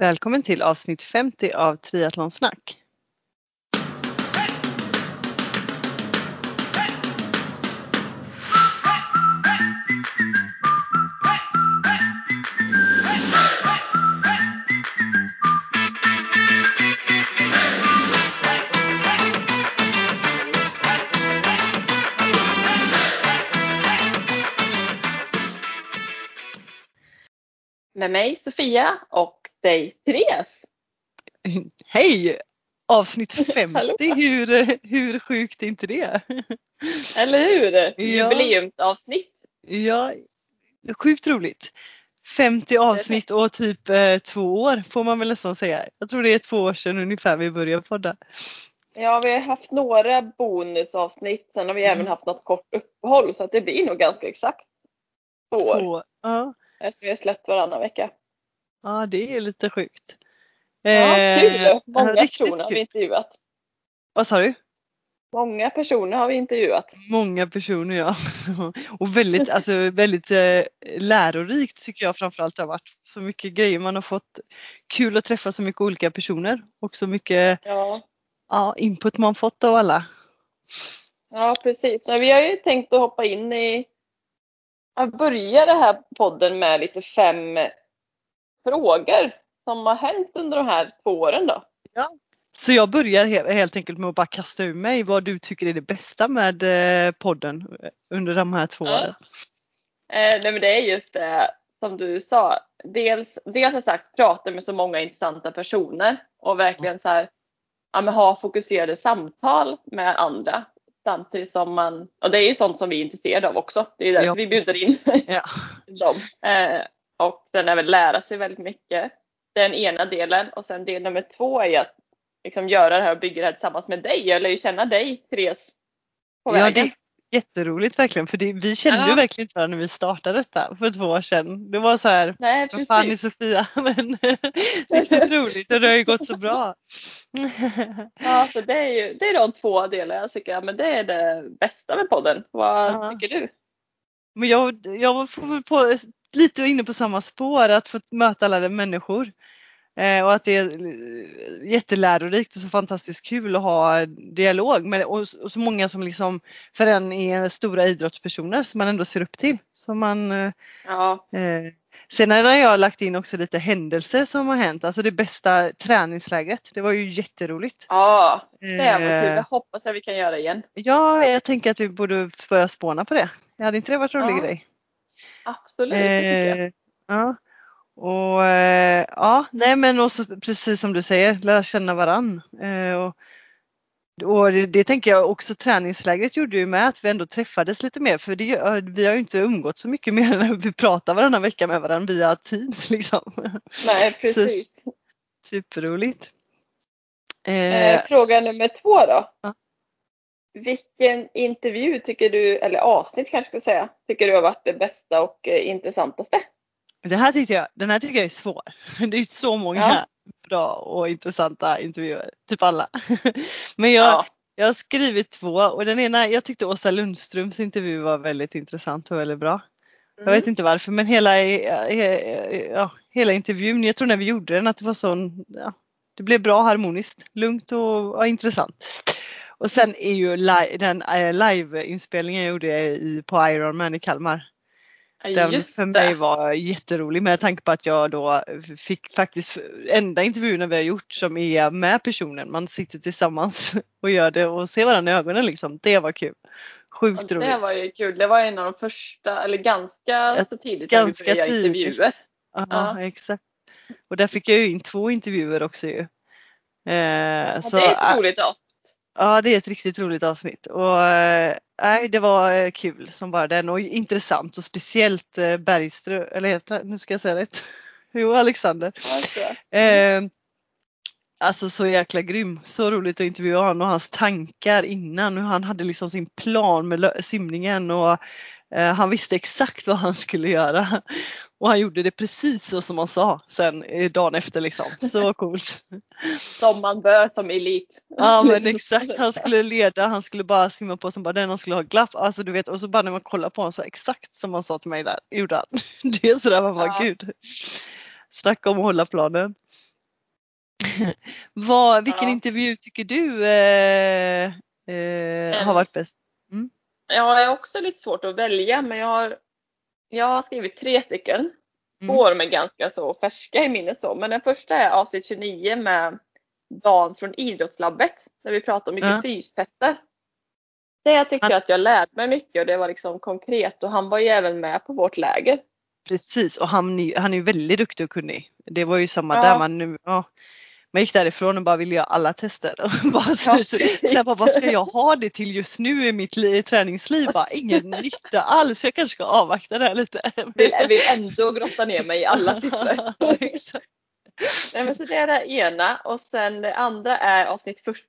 Välkommen till avsnitt 50 av Triathlonsnack. Med mig Sofia och dig Therese. Hej! Avsnitt 50, Hallå. hur, hur sjukt är inte det? Eller hur? Ja. Jubileumsavsnitt. Ja, sjukt roligt. 50 avsnitt och typ eh, två år får man väl nästan säga. Jag tror det är två år sedan ungefär vi började podda. Ja, vi har haft några bonusavsnitt. Sen har vi även Mm. haft haft något kort uppehåll så att det blir nog ganska exakt två år. Två. Ja, Eftersom vi har släppt varannan vecka. Ja, det är lite sjukt. Ja, Eh, kul! Många riktigt personer har vi intervjuat. Vad sa du? Många personer har vi intervjuat. Många personer ja. Och väldigt, alltså, väldigt eh, lärorikt tycker jag framförallt det har varit. Så mycket grejer man har fått. Kul att träffa så mycket olika personer och så mycket Ja, ja, input man fått av alla. ja precis. Men vi har ju tänkt att hoppa in i att börja den här podden med lite fem frågor som har hänt under de här två åren då. Så jag börjar he- helt enkelt med att bara kasta ur mig vad du tycker är det bästa med eh, podden under de här två Ja. åren. Eh, nej men det är just det som du sa. Dels, dels har sagt prata med så många intressanta personer och verkligen så här, ja, men ha fokuserade samtal med andra. Samtidigt som man, och det är ju sånt som vi är intresserade av också. Det är därför Ja, vi bjuder in Ja. dem. Eh, och sen även lära sig väldigt mycket. Den ena delen och sen del nummer två är att liksom göra det här och bygga det här tillsammans med dig. Jag lär ju känna dig Therese på ja, vägen. det är jätteroligt verkligen för det, vi kände Ja. ju verkligen inte varandra när vi startade detta för två år sedan. Det var så här, Nej vad fan är. Sofia? Men riktigt roligt och det har ju gått så bra. Ja, så det är ju det är de två delar jag tycker ja, men det är det bästa med podden. Vad Ja. tycker du? Men jag, jag får på, lite inne på samma spår, att få möta alla de människor. Eh, och att det är eh, jättelärorikt och så fantastiskt kul att ha dialog med och, och så många som liksom för en är stora idrottspersoner som man ändå ser upp till. Som man, eh, Ja, eh, sen har jag lagt in också lite händelser som har hänt, alltså det bästa träningslägret. Det var ju jätteroligt. ja det var kul. Eh, Jag hoppas att vi kan göra igen. Ja, jag tänker att vi borde börja spåna på det. Hade inte det varit en rolig Ja, grej? Absolut. Eh, ja. Och eh, ja, nej men också precis som du säger, lära känna varann. Eh, och, och det, det tänker jag också träningslägret gjorde ju med att vi ändå träffades lite mer för det, vi har ju inte umgått så mycket mer än när vi pratar varannan vecka med varandra via Teams liksom. Nej, precis. Superroligt. Eh, Eh, fråga nummer två då. Ja. Vilken intervju tycker du, eller avsnitt kanske jag ska säga, tycker du har varit det bästa och eh, intressantaste? det här tyckte jag, den här tycker jag är svår. Det är så många Ja. bra och intressanta intervjuer, typ alla. Men jag, Ja, Jag har skrivit två och den ena, jag tyckte Åsa Lundströms intervju var väldigt intressant och väldigt bra. Jag vet Mm. inte varför men hela, eh, ja, hela intervjun, jag tror när vi gjorde den att det var sån, ja, det blev bra harmoniskt, lugnt och ja, intressant. Och sen är ju li- den eh, liveinspelningen jag gjorde i, på Ironman i Kalmar. Den just för mig var jätterolig med tanke på att jag då fick faktiskt enda intervjuerna vi har gjort som är med personen. Man sitter tillsammans och gör det och ser varandra i ögonen liksom. Det var kul. Sjukt Ja, roligt. det var ju kul. Det var en av de första, eller ganska så tidigt ganska tidigt. intervjuer. Ja, Ja. exakt. Och där fick jag ju in två intervjuer också ju. Eh, Ja, så, det är ett roligt avsnitt. Ja, det är ett riktigt roligt avsnitt och eh, nej, det var eh, kul som bara den och intressant och speciellt eh, Bergström, eller heter nu ska jag säga rätt. Jo, Alexander. Det. Eh, alltså så jäkla grym. Så roligt att intervjua honom och hans tankar innan. Hur han hade liksom sin plan med simningen och han visste exakt vad han skulle göra. Och han gjorde det precis så som han sa sen eh, dagen efter liksom. Så coolt. Som man bör som elit. Ja men exakt, han skulle leda, han skulle bara simma på som bara den, han skulle ha glapp. Alltså du vet och så bara när man kollar på honom så exakt som han sa till mig där, gjorde han. Det är sådär man bara Ja. gud. Snacka om att hålla planen. Vad, vilken Ja. intervju tycker du eh, eh, har varit bäst? Jag har också lite svårt att välja men jag har, jag har skrivit tre stycken. Mm. Två av dem är ganska så färska i minnet så. Men den första är avsnitt 29 med Dan från Idrottslabbet. Där vi pratar om mycket Ja. fystester. Det jag tycker Han- att jag lärde mig mycket och det var liksom konkret och han var ju även med på vårt läger. Precis och han, han är ju väldigt duktig och kunnig. Det var ju samma Ja. där. Man, nu, ja, man gick därifrån och bara ville göra alla tester. Och bara, så, så, så, bara, vad ska jag ha det till just nu i mitt li, träningsliv? Bara, ingen nytta alls. Jag kanske ska avvakta det här lite. Vill, vill ändå grotta ner mig i alla siffror. Nej, men så det är det ena och sen det andra är avsnitt 40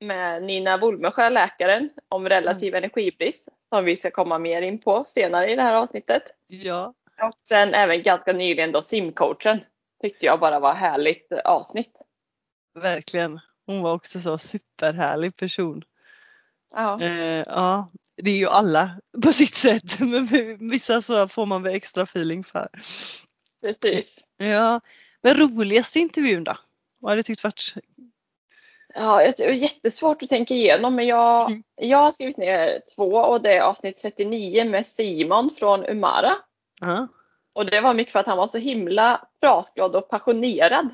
med Nina Wolmesjö, läkaren, om relativ energibrist som vi ska komma mer in på senare i det här avsnittet. ja. Och sen även ganska nyligen då simcoachen. Tyckte jag bara var härligt avsnitt. Verkligen. Hon var också så superhärlig person. Ja, Eh, ja, det är ju alla på sitt sätt. Men vissa så får man väl extra feeling för. precis. Ja, men roligaste intervjun då? Vad har du tyckt varit? Ja, det är jättesvårt att tänka igenom men jag, Mm. jag har skrivit ner två och det är avsnitt 39 med Simon från Umara. Ja. Och det var mycket för att han var så himla pratglad och passionerad.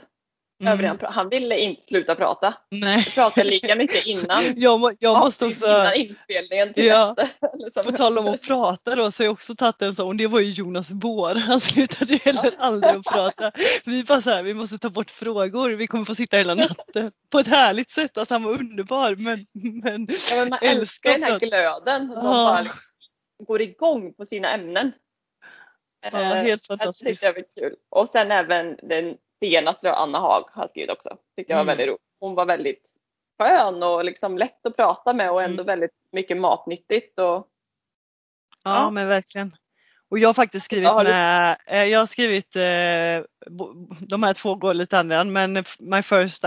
Över det han, Mm. pra- han ville inte sluta prata. Nej. Vi pratade lika mycket innan. Jag, jag måste också, Innan inspelningen till Ja. nästa. Eller som- på tal om att prata då, så har jag också tagit en sån, det var ju Jonas Bår. Han slutade ju heller aldrig att prata. Vi bara så här, vi måste ta bort frågor, vi kommer få sitta hela natten. På ett härligt sätt, alltså han var underbar men, men Ja, men man älskar den här glöden. Ja. bara liksom går igång på sina ämnen. Ja, Eh, helt Det fantastiskt. jag var kul. Och sen även den senaste då, Anna Haag har skrivit också. Tyckte jag var Mm. väldigt roligt. Hon var väldigt skön och liksom lätt att prata med och ändå Mm. väldigt mycket matnyttigt. Och, Ja, Ja. men verkligen. Och jag har faktiskt skrivit Ja, har du- med, eh, jag har skrivit, eh, de här två går lite andra men My First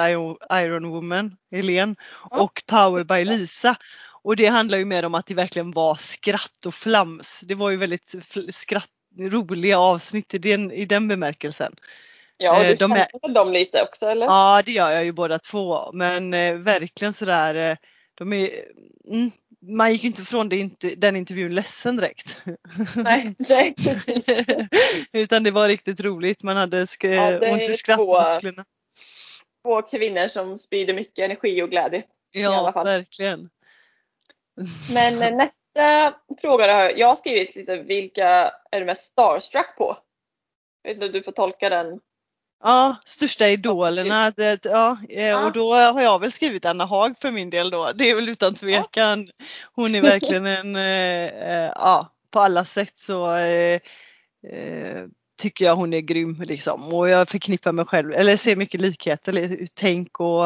Iron Woman, Helene Ja. och Power by Lisa. Och det handlar ju mer om att det verkligen var skratt och flams. Det var ju väldigt skratt, roliga avsnitt i den, i den bemärkelsen. Ja, och Eh, du de är- känner väl dem lite också eller? Ja det gör jag ju båda två men eh, verkligen sådär, eh, de är, mm, man gick ju inte från det, inte, den intervjun ledsen direkt. Nej, nej precis. Utan det var riktigt roligt. Man hade sk- Ja, ont i är skrattmusklerna. Två kvinnor som sprider mycket energi och glädje. Ja, alla fall. verkligen. Men eh, nästa fråga har jag, skrivit lite vilka är du mest starstruck på? Jag vet inte om du får tolka den. Ja, största idolerna. Det, ja, eh, och då har jag väl skrivit Anna Haag för min del då. Det är väl utan tvekan. Hon är verkligen en, eh, eh, ja, på alla sätt så tycker jag hon är grym liksom. Och jag förknippar mig själv, eller ser mycket likheter, tänk och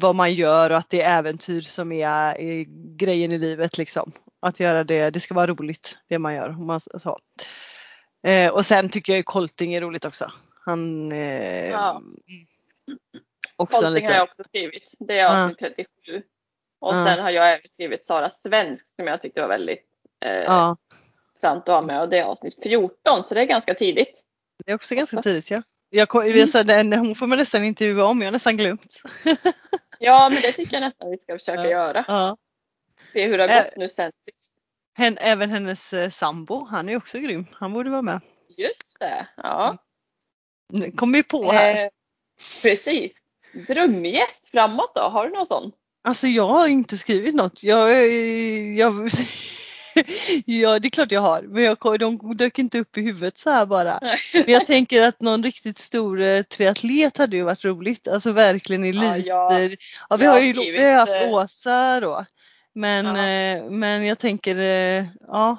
vad man gör och att det är äventyr som är, är grejen i livet liksom. Att göra det, det ska vara roligt det man gör. Man, så. Och sen tycker jag ju Colting är roligt också. Han eh, Ja. också Colting har lite, jag också skrivit. Det är Ja. avsnitt 37. Och Ja. sen har jag även skrivit Sara Svensk som jag tyckte var väldigt eh, ja, intressant att ha med och det är avsnitt 14 så det är ganska tidigt. det är också ganska tidigt ja. Jag, Mm. jag sa, den, hon får man nästan intervjua om, jag har nästan glömt. Ja men det tycker jag nästan vi ska försöka Ja. göra. Ja. Se hur det har Äh. gått nu sen sist. Även hennes eh, sambo, han är också grym. Han borde vara med. Just det, ja. Nu Kommer ju på här. Eh, precis. Drömgäst framåt då, har du någon sån? Alltså jag har inte skrivit något. Jag, jag, ja det är klart jag har men jag, de dök inte upp i huvudet så här bara. Men jag tänker att någon riktigt stor eh, triatlet hade ju varit roligt. Alltså verkligen eliter. Ja, Ja, jag- vi jag har ju vi har haft eh, Åsa då. Men, Ja. eh, men jag tänker, eh, ja,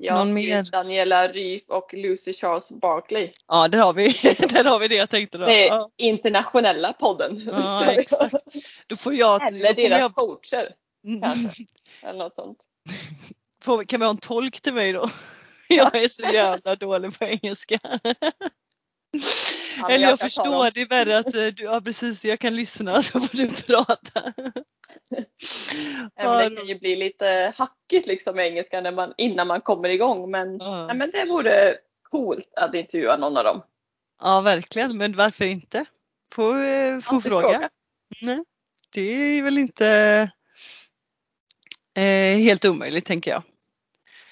Jag Någon mer? Daniela Ryf och Lucy Charles Barkley. ja där har vi, där har vi det jag tänkte då. Det är Ja, internationella podden. Ja, exakt. då får jag, Eller deras jag coacher Mm. kanske. Eller något sånt. Får, kan vi ha en tolk till mig då? Jag är så jävla dålig på engelska. Eller jag förstår, det är värre att eh, du, ja precis, jag kan lyssna så får du prata. Det kan ju bli lite hackigt liksom med engelska när man, innan man kommer igång. Men, Ja. ja, men det vore coolt att intervjua någon av dem. Ja verkligen, men varför inte? Får, eh, får Alltid fråga. Nej, det är väl inte eh, helt omöjligt tänker jag.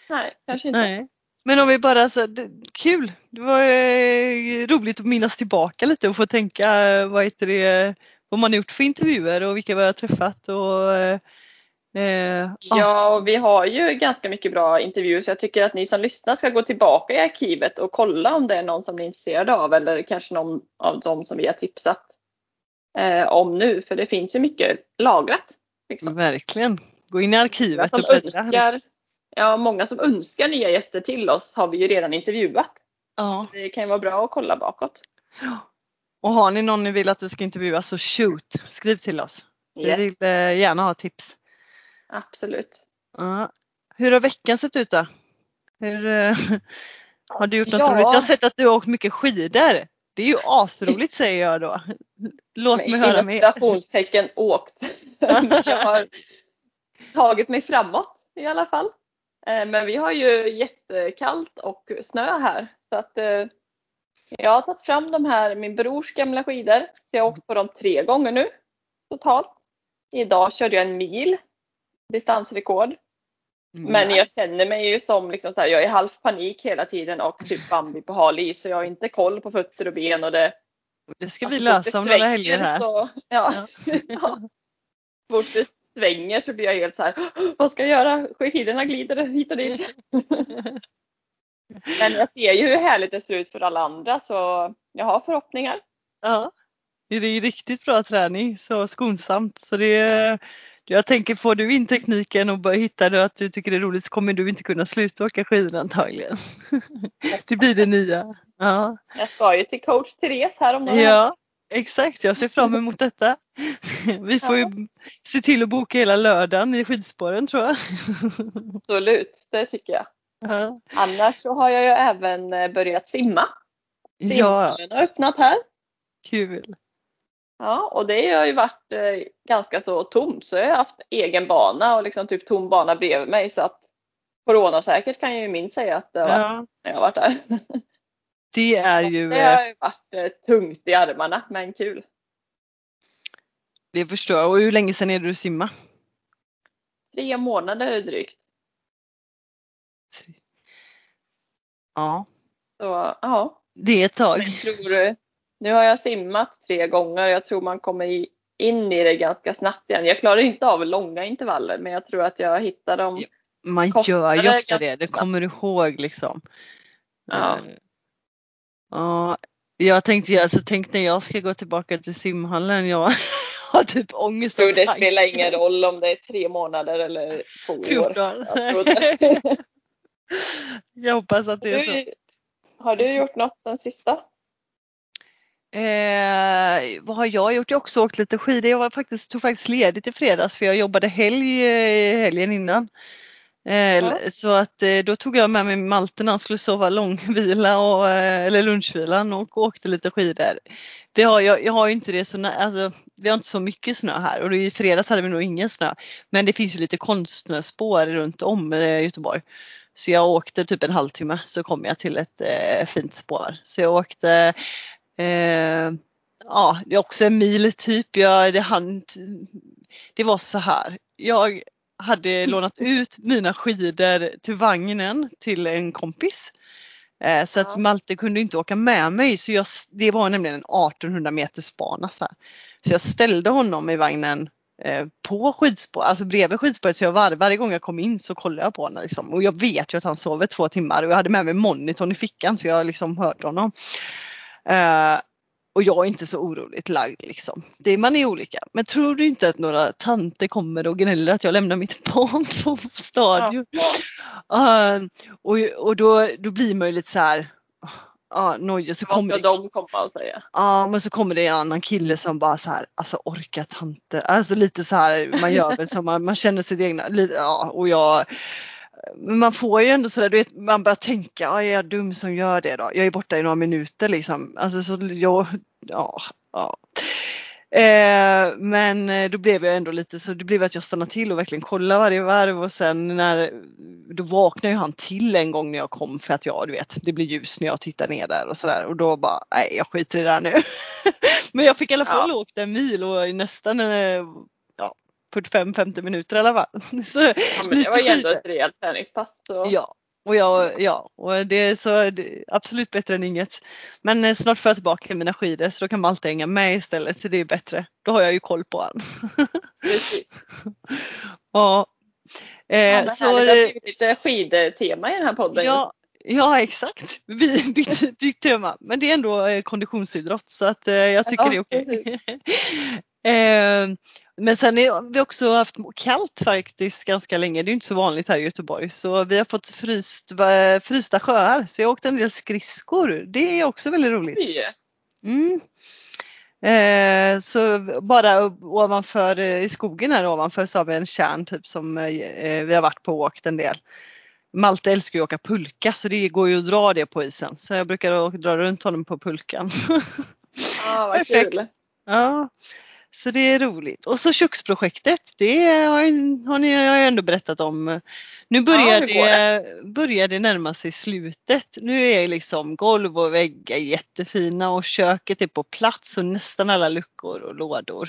Nej, kanske inte. Nej. Men om vi bara så, det, kul! Det var eh, roligt att minnas tillbaka lite och få tänka vad heter det, vad man har gjort för intervjuer och vilka vi har träffat och eh, eh, ja. Och vi har ju ganska mycket bra intervjuer så jag tycker att ni som lyssnar ska gå tillbaka i arkivet och kolla om det är någon som ni är intresserade av eller kanske någon av dem som vi har tipsat eh, om nu. För det finns ju mycket lagrat. Liksom. Verkligen. Gå in i arkivet och bläddra. önskar, ja, många som önskar nya gäster till oss har vi ju redan intervjuat. Ja. Det kan ju vara bra att kolla bakåt. Och har ni någon ni vill att vi ska intervjua så shoot, skriv till oss. Vi Yes, vill eh, gärna ha tips. absolut. Ja. Hur har veckan sett ut då? Hur, eh, har du gjort något Ja. roligt? Jag har sett att du har åkt mycket skidor. Det är ju asroligt säger jag då. Låt mig höra mer. citationstecken åkt. Jag har tagit mig framåt i alla fall. Eh, Men vi har ju jättekallt och snö här. Så att jag har tagit fram de här, min brors gamla skidor. Så jag har åkt på dem tre gånger nu totalt. Idag körde jag en mil distansrekord. Men jag känner mig ju som liksom så här, jag är halv panik hela tiden och typ Bambi på hal is. Så jag har inte koll på fötter och ben och det Det ska vi Alltså, lösa om några helger här. Så, ja. ja. Fort det svänger så blir jag helt så här, vad ska jag göra? Skidorna glider hit och dit. Men jag ser ju hur härligt det ser ut för alla andra så jag har förhoppningar. Ja. Det är riktigt bra träning, så skonsamt. Så det, jag tänker, får du in tekniken och börjar hitta det att du tycker det är roligt så kommer du inte kunna sluta åka skidor antagligen. Det blir det nya. Ja, Jag ska ju till coach Therese här om några ja exakt. Jag ser fram emot detta. Vi får ju se till att boka hela lördagen i skidspåren tror jag. Absolut, det tycker jag. Ja, Annars så har jag ju även eh, börjat simma. ja Simhallen har öppnat här. kul. Ja, och det har ju varit eh, ganska så tomt så jag har haft egen bana och liksom typ tom bana bredvid mig så att coronasäkert kan jag ju minst säga att det har varit Ja, när jag har varit där. det är ju, Det har ju varit eh, tungt i armarna men kul. det förstår jag. Och hur länge sedan är det du simma? Tre månader drygt. Ja, Så ja, det är ett tag. jag tror, nu har jag simmat tre gånger. Jag tror man kommer in i det ganska snabbt igen. Jag klarar inte av långa intervaller men jag tror att jag hittar dem. Man gör ju ofta det, det kommer du ihåg liksom. Ja. Eh, Ja, jag tänkte, alltså, tänk när jag ska gå tillbaka till simhallen, jag har typ ångest tror det spelar ingen roll om det är tre månader eller två år. 14. Jag hoppas att det är så. Har du gjort något sen sista? Eh, vad har jag gjort? Jag har också åkt lite skidor. Jag var faktiskt, tog faktiskt ledigt i fredags för jag jobbade helg eh, helgen innan. Eh, Ja. Så att eh, då tog jag med mig Malte när han skulle sova långvila och, eh, eller lunchvilan och åkte lite skidor. Vi har, jag, jag har ju inte det så, alltså, vi har inte så mycket snö här och i fredags hade vi nog ingen snö. Men det finns ju lite konstsnöspår runt om Göteborg. Så jag åkte typ en halvtimme så kom jag till ett eh, fint spår. Så jag åkte eh, Ja, det är också en mil typ. Jag, det, hann, det var så här. Jag hade lånat ut mina skidor till vagnen till en kompis. Eh, så att. Malte kunde inte åka med mig. Så jag, det var nämligen en 1800 meters bana. Så, så jag ställde honom i vagnen på skidspår, alltså bredvid skidspåret. Så jag var, varje gång jag kom in så kollade jag på honom. Liksom. Och jag vet ju att han sover två timmar och jag hade med mig monitorn i fickan så jag liksom hörde honom. Eh, och jag är inte så oroligt lagd liksom. Det, man är olika. Men tror du inte att några tanter kommer och gnäller att jag lämnar mitt barn på stadion? Eh, och och då, då blir man ju lite så här, ja nojig. Så Vad kommer ska det, de komma och säga? ja, men så kommer det en annan kille som bara så här, alltså orka tanter. Alltså lite så här, man gör väl som man, man känner sitt egna, lite, ja och jag men man får ju ändå sådär, du vet, man börjar tänka, ja, är jag dum som gör det då? Jag är borta i några minuter liksom. Alltså så jag, ja, ja. Eh, men eh, då blev jag ändå lite så det blev att jag stannade till och verkligen kollade varje varv och sen när då vaknade ju han till en gång när jag kom för att jag du vet det blir ljus när jag tittar ner där och sådär och då bara nej jag skiter i det där nu. Men jag fick i alla fall Ja. åkt en mil och nästan eh, ja, 45-50 minuter i alla fall. Så, Ja, det var ju ändå ett rejält träningspass. Så. Ja, och jag, ja, och det är så det är absolut bättre än inget. Men eh, snart får jag tillbaka mina skidor så då kan Malte hänga med istället. Så det är bättre. Då har jag ju koll på. Precis. ja. Eh, Ja, så, härligt. Det har eh, blivit lite skidtema i den här podden. ja, ja exakt. Vi bytt, bytt tema. Men det är ändå eh, konditionsidrott så att eh, jag tycker Ja, det är okej. eh, men sen har vi också haft kallt faktiskt ganska länge. Det är inte så vanligt här i Göteborg. Så vi har fått fryst, frysta sjöar. Så jag har åkt en del skridskor. Det är också väldigt roligt. Mm. Eh, så bara ovanför i skogen här ovanför så har vi en kärn typ som eh, vi har varit på och åkt en del. Malte älskar ju att åka pulka så det går ju att dra det på isen. Så jag brukar dra runt honom på pulkan. Ja, vad Perfekt. kul. ja, så det är roligt. Och så köksprojektet, det har, har ni har jag ändå berättat om. Nu börjar, hur går det, börjar det närma sig slutet. Nu är liksom golv och väggar jättefina och köket är på plats och nästan alla luckor och lådor.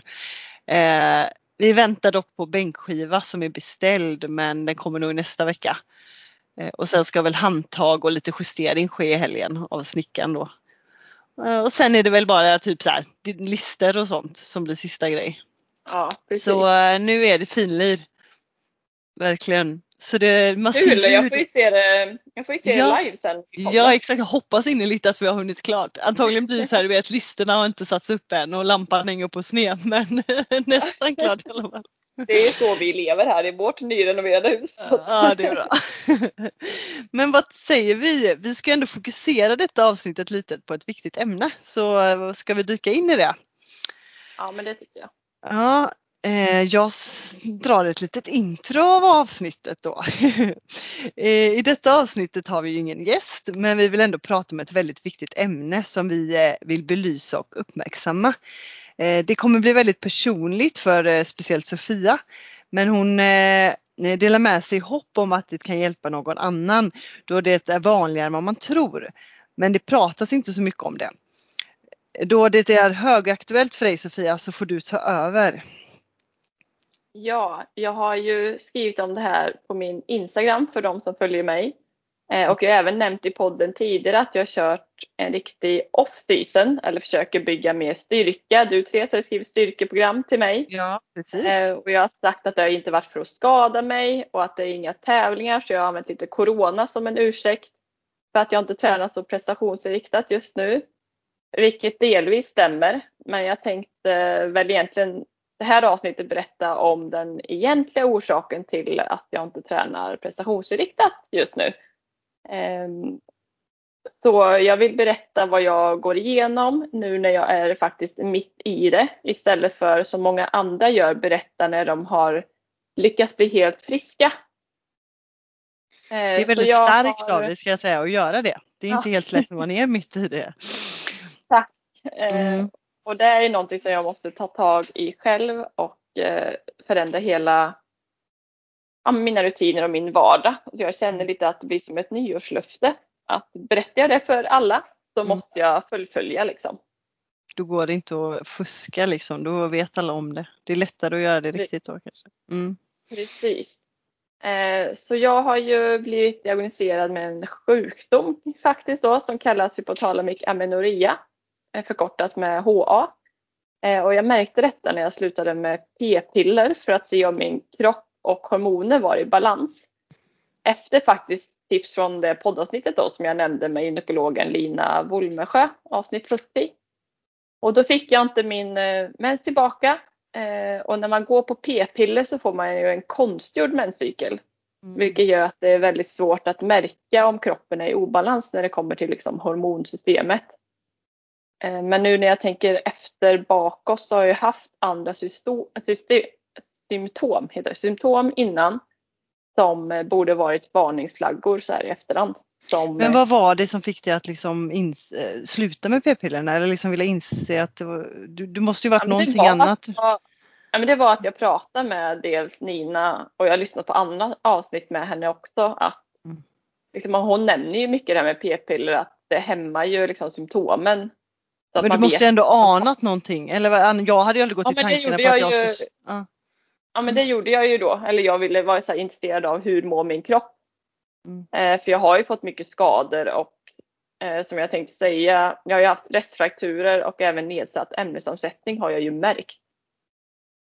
Eh, vi väntar dock på bänkskiva som är beställd men den kommer nog nästa vecka. Eh, och sen ska väl handtag och lite justering ske i helgen av snickaren då. Eh, och sen är det väl bara typ så här lister och sånt som blir sista grej. Ja, precis. Så eh, nu är det finlir. Verkligen. Så det, man Kul, jag får ju se det, jag får se Ja. det live sen. Ja exakt, jag hoppas innerligt att vi har hunnit klart. Antagligen blir det så här, du vet listerna har inte satts upp än och lampan hänger på sned men nästan klart i alla fall. Det är så vi lever här i vårt nyrenoverade hus. Ja det är bra. Men vad säger vi? Vi ska ändå fokusera detta avsnittet lite på ett viktigt ämne så eh, ska vi dyka in i det? Ja, men det tycker jag. Ja, eh, jag drar ett litet intro av avsnittet då. Eh, I detta avsnittet har vi ju ingen gäst men vi vill ändå prata om ett väldigt viktigt ämne som vi vill belysa och uppmärksamma. Eh, det kommer bli väldigt personligt för eh, speciellt Sofia men hon eh, delar med sig hopp om att det kan hjälpa någon annan då det är vanligare än vad man tror. Men det pratas inte så mycket om det. Då det är högaktuellt för dig Sofia så får du ta över. Ja, jag har ju skrivit om det här på min Instagram för de som följer mig. Eh, och jag har även nämnt i podden tidigare att jag har kört en riktig off-season eller försöker bygga mer styrka. Du Therese har skrivit styrkeprogram till mig. Ja, precis. Eh, och jag har sagt att det har inte varit för att skada mig och att det är inga tävlingar så jag har använt lite Corona som en ursäkt för att jag inte tränar så prestationsinriktat just nu. Vilket delvis stämmer. Men jag tänkte väl egentligen det här avsnittet berätta om den egentliga orsaken till att jag inte tränar prestationsinriktat just nu. Ehm, Så jag vill berätta vad jag går igenom nu när jag är faktiskt mitt i det istället för som många andra gör berätta när de har lyckats bli helt friska. Det är Så väldigt starkt har- av dig ska jag säga att göra det. Det är inte Ja. helt lätt när man är mitt i det. Eh, Mm. Och det är någonting som jag måste ta tag i själv och eh, förändra hela ja, mina rutiner och min vardag. Jag känner lite att det blir som ett nyårslöfte. Att berättar jag det för alla så Mm. måste jag fullfölja liksom. Då går det inte att fuska liksom. Då vet alla om det. Det är lättare att göra det riktigt då kanske. Mm. Precis. Eh, Så jag har ju blivit diagnostiserad med en sjukdom faktiskt då som kallas hypotalamic amenorrhea. eh, Förkortat med HA. Eh, Och jag märkte detta när jag slutade med p-piller för att se om min kropp och hormoner var i balans. Efter faktiskt tips från det poddavsnittet då som jag nämnde med gynekologen Lina Wolmesjö, avsnitt 40. Och då fick jag inte min eh, mens tillbaka Eh, och när man går på p-piller så får man ju en konstgjord menscykel. Mm. Vilket gör att det är väldigt svårt att märka om kroppen är i obalans när det kommer till liksom hormonsystemet. Eh, men nu när jag tänker efter bakåt så har jag haft andra systo- syste- symptom, heter det, symptom innan som eh, borde varit varningsflaggor så här i efterhand. Som, Men vad var det som fick dig att liksom ins- eh, sluta med p-pillerna eller liksom vilja inse att det, var, du, du måste ju varit Ja, någonting var annat? Jag, ja, men det var att jag pratade med dels Nina och jag har lyssnat på andra avsnitt med henne också. Att, Mm. liksom, hon nämner ju mycket det här med p-piller att det hämmar ju liksom symptomen. Men du måste vet- ändå anat någonting. Eller jag hade ju aldrig gått Ja, i tankarna på att jag jag ju- skulle... Ja. Ja men det gjorde jag ju då. Eller jag ville vara så intresserad av hur mår min kropp. Mm. Eh, för jag har ju fått mycket skador och eh, som jag tänkte säga, jag har ju haft restfrakturer och även nedsatt ämnesomsättning har jag ju märkt.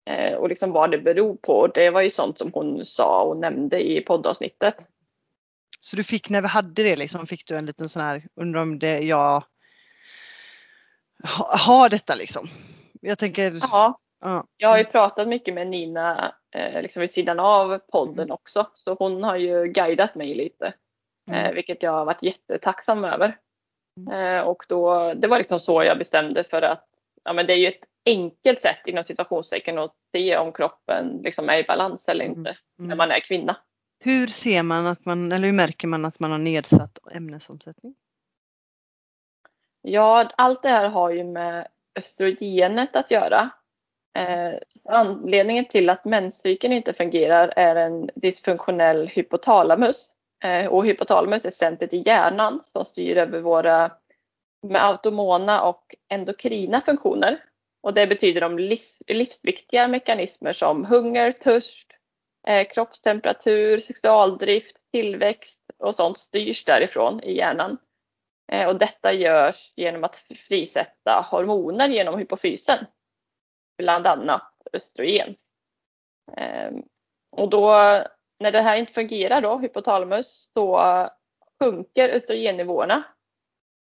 Eh, och liksom vad det beror på. Det var ju sånt som hon sa och nämnde i poddavsnittet. Så du fick, när vi hade det liksom, fick du en liten sån här, undrar om det jag ha- har detta liksom. Jag tänker, Ja, ja. jag har ju pratat mycket med Nina eh, liksom vid sidan av podden också. Så hon har ju guidat mig lite. Mm. Eh, vilket jag har varit jättetacksam över. Eh, och då, det var liksom så jag bestämde för att ja, men det är ju ett enkelt sätt inom situationstecken att se om kroppen liksom är i balans eller Mm. inte när Mm. man är kvinna. Hur ser man att man, eller hur märker man att man har nedsatt ämnesomsättning? Ja, allt det här har ju med östrogenet att göra. Eh, anledningen till att menscykeln inte fungerar är en dysfunktionell hypotalamus. Eh, och hypotalamus är centret i hjärnan som styr över våra med automona och endokrina funktioner. Och det betyder de livs, livsviktiga mekanismer som hunger, törst, eh, kroppstemperatur, sexualdrift, tillväxt och sånt styrs därifrån i hjärnan. Eh, och detta görs genom att frisätta hormoner genom hypofysen. Bland annat östrogen. Ehm, och då när det här inte fungerar då, hypotalamus, så sjunker östrogennivåerna.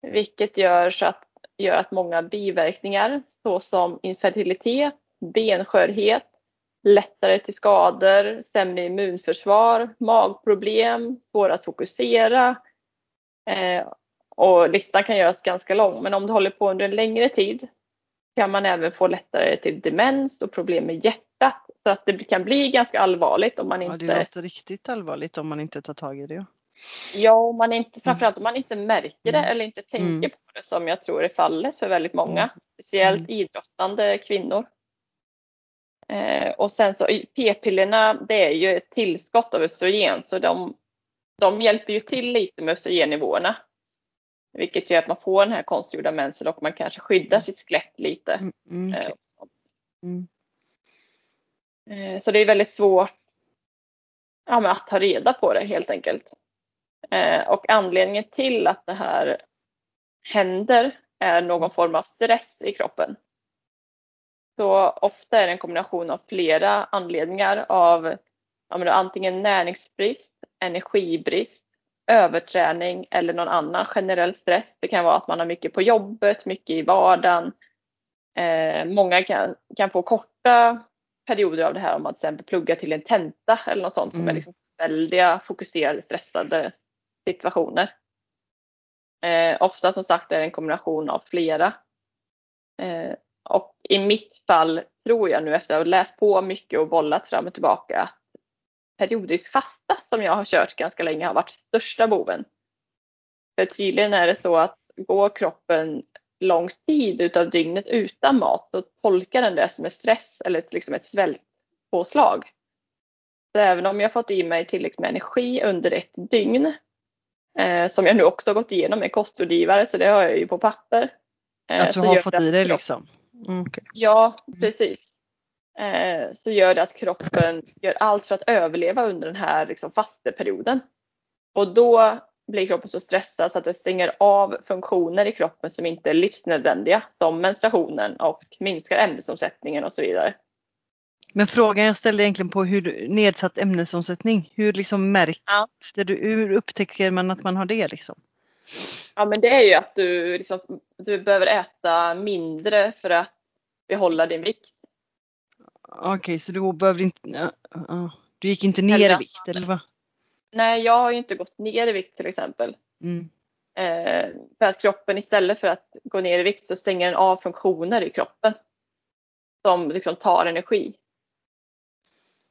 Vilket gör, så att, gör att många biverkningar såsom infertilitet, benskörhet, lättare till skador, sämre immunförsvar, magproblem, svårare att fokusera. Eh, och listan kan göras ganska lång, men om det håller på under en längre tid kan man även få lättare till demens och problem med hjärtat. Så att det kan bli ganska allvarligt om man Ja, inte det låter riktigt allvarligt om man inte tar tag i det. Ja, om man inte, framförallt om man inte märker det Mm. eller inte tänker Mm. på det som jag tror är fallet för väldigt många. Mm. Speciellt Mm. idrottande kvinnor. Eh, och sen så p-pillerna det är ju ett tillskott av östrogen så de, de hjälper ju till lite med östrogennivåerna. Vilket gör att man får den här konstgjorda mensen och man kanske skyddar sitt skelett lite. Mm, mm, Eh, mm. Eh, Så det är väldigt svårt ja, att ta reda på det helt enkelt. Eh, Och anledningen till att det här händer är någon form av stress i kroppen. Så ofta är det en kombination av flera anledningar av ja, antingen näringsbrist, energibrist, överträning eller någon annan generell stress. Det kan vara att man har mycket på jobbet, mycket i vardagen. Eh, många kan, kan få korta perioder av det här om man till exempel pluggar till en tenta eller något sånt som Mm. är liksom väldiga fokuserade stressade situationer. Eh, ofta som sagt är det en kombination av flera. Eh, och i mitt fall tror jag nu efter att ha läst på mycket och bollat fram och tillbaka att periodisk fasta som jag har kört ganska länge har varit största boven. För tydligen är det så att går kroppen lång tid utav dygnet utan mat så tolkar den det som en stress eller liksom ett svältpåslag. Så även om jag fått i mig tillräckligt med energi under ett dygn eh, som jag nu också har gått igenom med kostrådgivare så det har jag ju på papper. eh, Att du har fått i dig liksom. Mm, okej. Ja, precis. Eh, så gör det att kroppen gör allt för att överleva under den här liksom, fasteperioden. Och då blir kroppen så stressad så att det stänger av funktioner i kroppen som inte är livsnödvändiga som menstruationen och minskar ämnesomsättningen och så vidare. Men frågan jag ställde egentligen på hur nedsatt ämnesomsättning, hur liksom märkte Ja. du, hur upptäcker man att man har det liksom? Ja men det är ju att du, liksom, du behöver äta mindre för att behålla din vikt. Okej, så du behövde inte, ja, ja. du gick inte ner i vikt eller vad? Nej, jag har ju inte gått ner i vikt till exempel. Mm. Eh, för att kroppen istället för att gå ner i vikt så stänger den av funktioner i kroppen. Som liksom tar energi.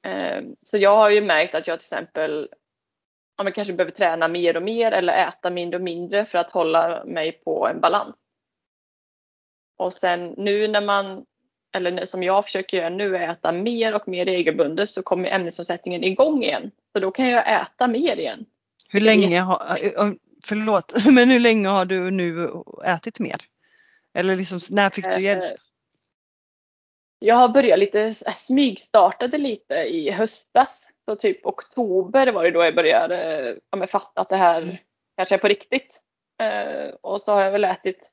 Eh, så jag har ju märkt att jag till exempel ja, men kanske behöver träna mer och mer eller äta mindre och mindre för att hålla mig på en balans. Och sen nu när man, eller som jag försöker göra nu, är äta mer och mer regelbundet så kommer ämnesomsättningen igång igen. Så då kan jag äta mer igen. Hur länge har, äh, förlåt, men hur länge har du nu ätit mer? Eller liksom, när fick du hjälp? Eh, Jag har börjat lite, äh, smygstartade lite i höstas. Så typ oktober var det då jag började ja, fatta att det här Mm. kanske är på riktigt. Eh, och så har jag väl ätit,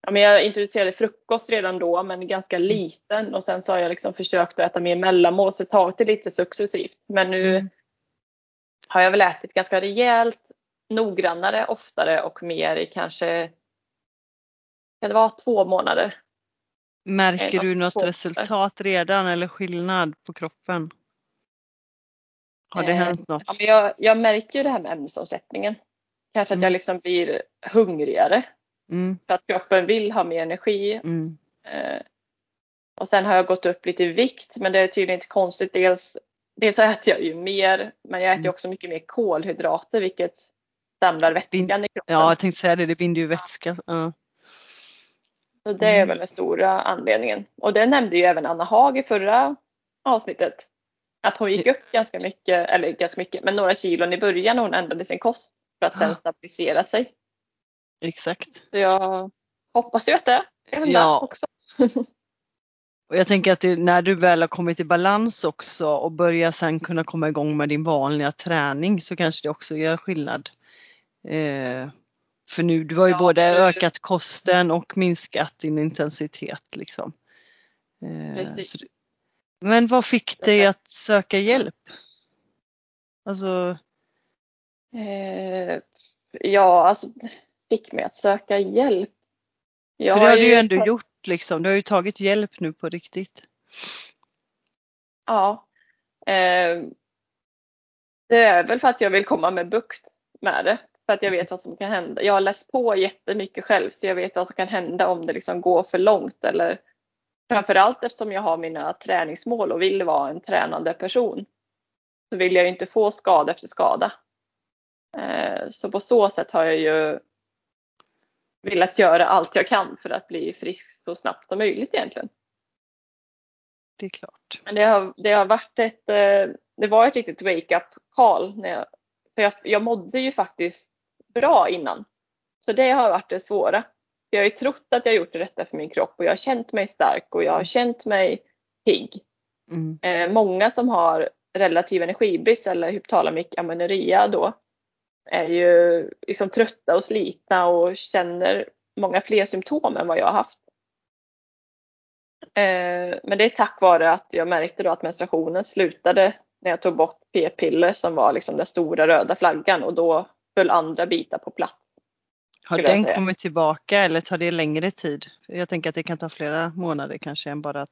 ja men jag introducerade frukost redan då men ganska Mm. liten och sen så har jag liksom försökt att äta mer mellanmål så tagit det lite successivt. Men nu Mm. har jag väl ätit ganska rejält, noggrannare, oftare och mer i kanske, kan det vara två månader? Märker en du något resultat redan eller skillnad på kroppen? Har det Eh, hänt något? Ja, men jag, jag märker ju det här med ämnesomsättningen. Kanske att Mm. jag liksom blir hungrigare Mm, för att kroppen vill ha mer energi. mm, Eh, och sen har jag gått upp lite i vikt men det är tydligen inte konstigt. Dels, dels äter jag ju mer men jag äter Mm. också mycket mer kolhydrater vilket samlar vätskan i kroppen. ja, jag tänkte säga det, det binder ju vätska. Ja. Så det är Mm. väl den stora anledningen. Och det nämnde ju även Anna Haag i förra avsnittet. Att hon gick upp ganska mycket, eller ganska mycket, men några kilon i början när hon ändrade sin kost för att sen stabilisera sig. Exakt. Jag hoppas ju att det hända Ja. också. Och jag tänker att det, när du väl har kommit i balans också och börjar sen kunna komma igång med din vanliga träning så kanske det också gör skillnad. Eh, för nu, du har ju Ja, både det- ökat kosten och minskat din intensitet liksom. Eh, det- men vad fick dig att söka hjälp? Alltså, Eh, ja, alltså fick mig att söka hjälp. Jag för det har du ju ändå tagit- gjort liksom. Du har ju tagit hjälp nu på riktigt. Ja. Eh, det är väl för att jag vill komma med bukt med det. För att jag vet vad som kan hända. Jag har läst på jättemycket själv så jag vet vad som kan hända om det liksom går för långt. Eller framförallt eftersom jag har mina träningsmål och vill vara en tränande person. Så vill jag ju inte få skada efter skada. Eh, så på så sätt har jag ju velat göra allt jag kan för att bli frisk så snabbt som möjligt egentligen. Det är klart. Men det har, det har varit ett, eh, det var ett riktigt wake-up call. När jag, för jag, jag mådde ju faktiskt bra innan. Så det har varit det svåra. Jag har ju trott att jag gjort det rätta för min kropp och jag har känt mig stark och jag har känt mig pigg. Mm. Eh, många som har relativ energibrist eller hypotalamic amenorrhea då är ju liksom trötta och slitna och känner många fler symptom än vad jag har haft. Eh, men det är tack vare att jag märkte då att menstruationen slutade när jag tog bort p-piller som var liksom den stora röda flaggan och då föll andra bitar på plats. Har den kommit tillbaka eller tar det längre tid? Jag tänker att det kan ta flera månader kanske än bara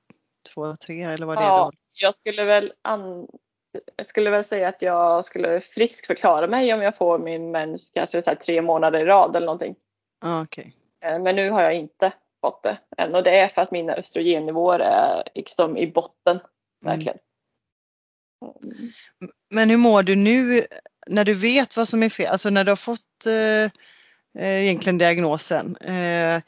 två, tre eller vad det är. Då. jag skulle väl an... jag skulle väl säga att jag skulle friskförklara mig om jag får min mens kanske så tre månader i rad eller någonting. Ja, okej. Eh, Men nu har jag inte fått det än och det är för att mina östrogennivåer är liksom i botten. Mm. Verkligen. Mm. Men hur mår du nu när du vet vad som är fel? Alltså när du har fått eh, eh, egentligen diagnosen. Eh,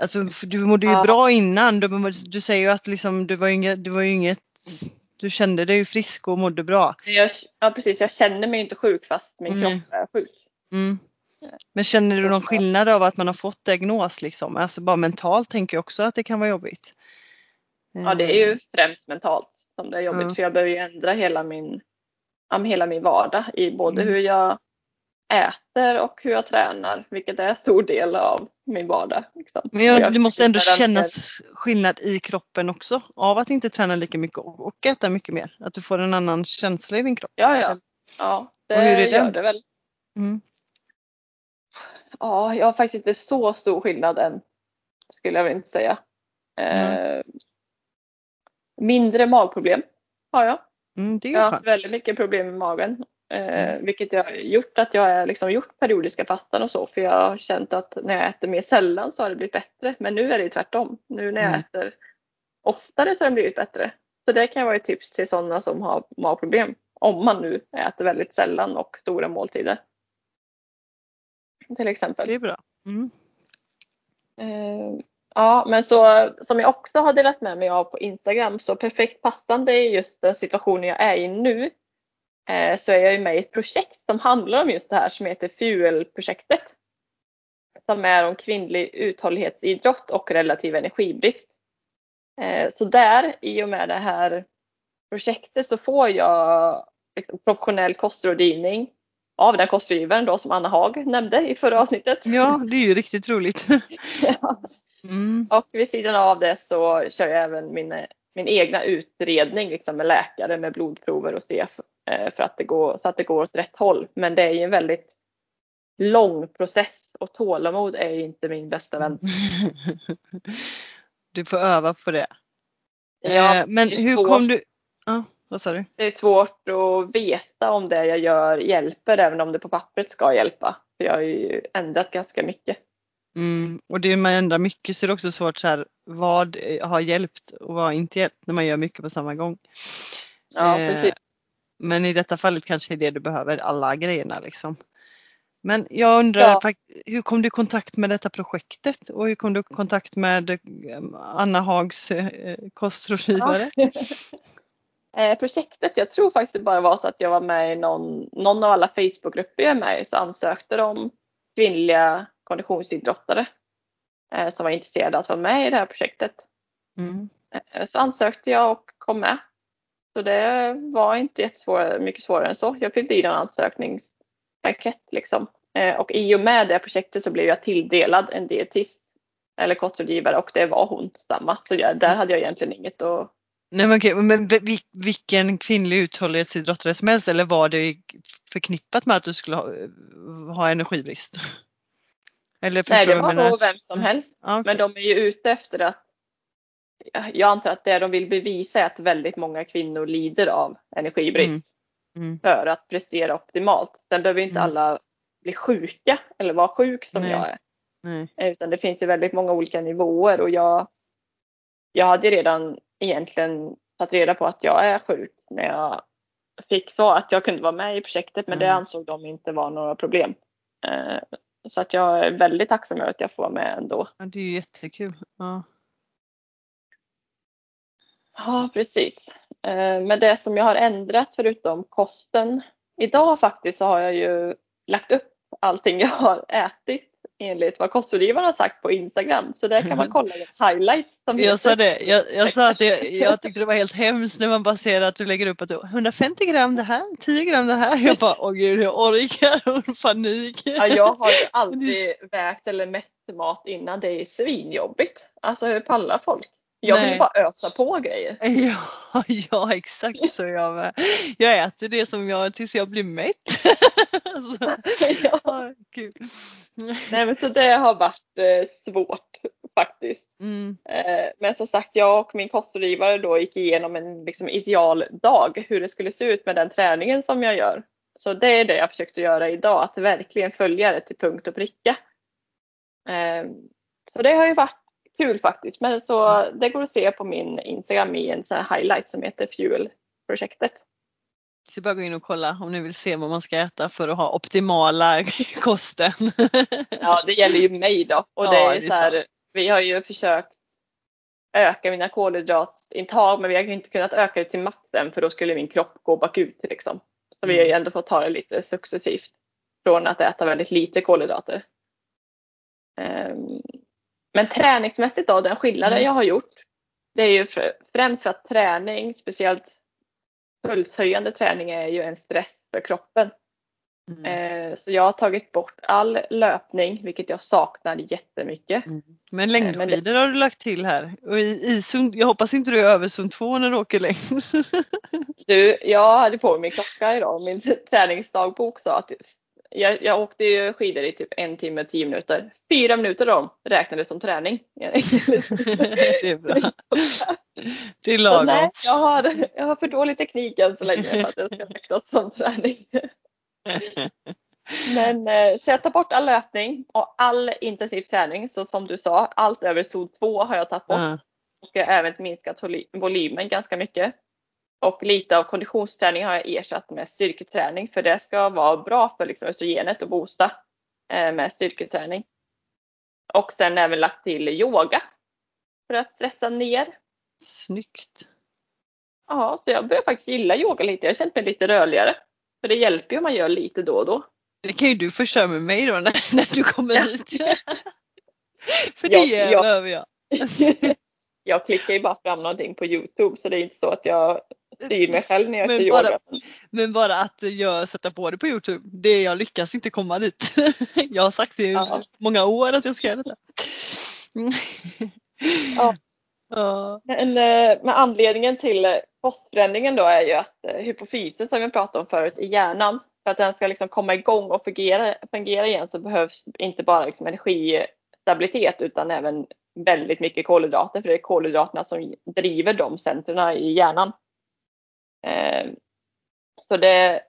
alltså du mådde ju Ja. bra innan. Du, du säger ju att liksom, du var inget, du var inget du kände dig frisk och mådde bra. Jag, ja precis, jag känner mig inte sjuk fast min Mm. kropp är sjuk. Mm. Men känner du någon skillnad av att man har fått diagnos liksom? Alltså bara mentalt tänker jag också att det kan vara jobbigt. Ja det är ju främst mentalt som det är jobbigt Ja. för jag behöver ju ändra hela min, hela min vardag i både Mm. hur jag äter och hur jag tränar vilket är en stor del av min vardag. Liksom. Men jag, det måste ändå kännas skillnad i kroppen också av att inte träna lika mycket och, och äta mycket mer. Att du får en annan känsla i din kropp. Ja ja. Ja det Och hur är gör den? det väl. Mm. Ja jag har faktiskt inte så stor skillnad än. Skulle jag väl inte säga. Eh, mindre magproblem har jag. Mm, det Jag har haft väldigt mycket problem med magen. Eh, Mm. Vilket jag har gjort att jag har liksom gjort periodiska fastan och så. För jag har känt att när jag äter mer sällan så har det blivit bättre. Men nu är det tvärtom. Nu när jag Mm. äter oftare så har det blivit bättre. Så det kan vara ett tips till sådana som har magproblem. Om man nu äter väldigt sällan och stora måltider. Till exempel. Det är bra. Mm. Eh, ja, men så som jag också har delat med mig av på Instagram så perfekt passande i just den situationen jag är i nu så är jag ju med i ett projekt som handlar om just det här som heter Fuel-projektet. som är om kvinnlig uthållighetsidrott och relativ energibrist. Eh, så där, i och med det här projektet, så får jag liksom professionell kostrådgivning av den kostrådgivaren då som Anna Hag nämnde i förra avsnittet. Ja, det är ju riktigt roligt. Mm. Och vid sidan av det så kör jag även min, min egna utredning liksom med läkare med blodprover och se eh, för att det går, så att det går åt rätt håll. Men det är ju en väldigt lång process och tålamod är ju inte min bästa vän. Du får öva på det. Ja, Eh, Men det hur svårt. kom du? Ja, vad sa du? Det är svårt att veta om det jag gör hjälper även om det på pappret ska hjälpa. För jag har ju ändrat ganska mycket. Mm, och det man ändrar mycket så är det också svårt så här, vad eh, har hjälpt och vad har inte hjälpt när man gör mycket på samma gång. Ja, Eh, precis. Men i detta fallet kanske är det du behöver, alla grejerna liksom. Men jag undrar, Ja. hur kom du i kontakt med detta projektet och hur kom du i kontakt med eh, Anna Hags eh, kostrådgivare? Eh, projektet, jag tror faktiskt det bara var så att jag var med i någon, någon av alla Facebookgrupper jag är med i så ansökte de kvinnliga konditionsidrottare eh, som var intresserade att vara med i det här projektet. Mm. Eh, så ansökte jag och kom med. Så det var inte jättesvår, mycket svårare än så. Jag fyllde i en ansökningsblankett liksom. Eh, och i och med det projektet så blev jag tilldelad en dietist eller kostrådgivare och det var hon samma. Så jag, där hade jag egentligen inget att Nej men okej, men vil- vilken kvinnlig uthållighetsidrottare som helst eller var det förknippat med att du skulle ha, ha energibrist? Eller Nej, det var nog vem som helst. Ja, okej. Men de är ju ute efter att jag antar att det de vill bevisa är att väldigt många kvinnor lider av energibrist Mm. för att prestera optimalt. Sen behöver ju inte Mm. alla bli sjuka eller vara sjuk som Nej. jag är. Nej. Utan det finns ju väldigt många olika nivåer och jag, jag hade ju redan egentligen tagit reda på att jag är sjuk när jag fick svar att jag kunde vara med i projektet men det Mm. ansåg de inte vara några problem. Eh, Så att jag är väldigt tacksam över att jag får vara med ändå. Ja, det är ju jättekul. Ja. Ja, precis. Eh, Men det som jag har ändrat förutom kosten idag faktiskt så har jag ju lagt upp allting jag har ätit enligt vad kostrådgivaren har sagt på Instagram. Så där kan man kolla highlights. Jag sa det, jag, jag sa att det, jag tyckte det var helt hemskt när man bara ser att du lägger upp att du 150 gram det här, 10 gram det här. Jag bara, åh gud jag orkar, panik. Ja, jag har ju aldrig vägt eller mätt mat innan. Det är svinjobbigt. Alltså hur pallar folk? Jag Nej. vill bara ösa på grejer. Ja, ja exakt så jag med. Jag äter det som jag tills jag blir mätt. Alltså, Ja. kul. Nej men så det har varit eh, svårt faktiskt. Mm, Eh, Men som sagt, jag och min kostrådgivare då gick igenom en liksom, ideal dag, hur det skulle se ut med den träningen som jag gör. Så det är det jag försökte göra idag, att verkligen följa det till punkt och pricka. Eh, Så det har ju varit kul faktiskt. Men så det går att se på min Instagram i en sån här highlight som heter Fuel-projektet. så bara gå in och kolla om ni vill se vad man ska äta för att ha optimala kosten. Ja, det gäller ju mig då. Och det Ja, är det är så här, vi har ju försökt öka mina kolhydratintag men vi har ju inte kunnat öka det till maxen för då skulle min kropp gå bakut liksom. Så vi har ju ändå fått ta det lite successivt från att äta väldigt lite kolhydrater. Ehm, Men träningsmässigt då, den skillnaden Mm. jag har gjort det är ju fr- främst för att träning, speciellt pulshöjande träning är ju en stress för kroppen. Mm. Eh, Så jag har tagit bort all löpning, vilket jag saknar jättemycket. Mm. Men längdskidor har du lagt till här. Och i, i zon, jag hoppas inte du är över zon 2 när du åker längd. Du, jag hade på mig min klocka idag min träningsdagbok sa att jag, jag åkte ju skidor i typ en timme och tio minuter. Fyra minuter av dem räknades som träning. det är bra. Det är lagom. nej, jag har, jag har för dålig teknik än så länge för att det ska räknas som träning. Men eh, så jag tar bort all löpning och all intensiv träning. Så som du sa, allt över zon 2 har jag tagit bort. Ja. och jag har även minskat voly- volymen ganska mycket. Och lite av konditionsträning har jag ersatt med styrketräning för det ska vara bra för liksom östrogenet och boosta eh, med styrketräning. Och sen även lagt till yoga för att stressa ner. Snyggt. Ja, så jag börjar faktiskt gilla yoga lite. Jag har känt mig lite rörligare. För det hjälper ju om man gör lite då och då. Det kan ju du få köra med mig då när, när du kommer hit. För det behöver jag. Jag klickar ju bara fram någonting på Youtube så det är inte så att jag styr mig själv när jag Men kör bara- yoga. Men bara att jag sätter på det på Youtube, det jag lyckas inte komma dit. Jag har sagt det i Ja. många år att jag ska göra detta. Mm. Ja. Ja. Men eh, med anledningen till kostförändringen då är ju att eh, hypofysen som vi pratade om förut i hjärnan, för att den ska liksom komma igång och fungera, fungera igen så behövs inte bara liksom energistabilitet utan även väldigt mycket kolhydrater för det är kolhydraterna som driver de centrerna i hjärnan. Eh, Så det,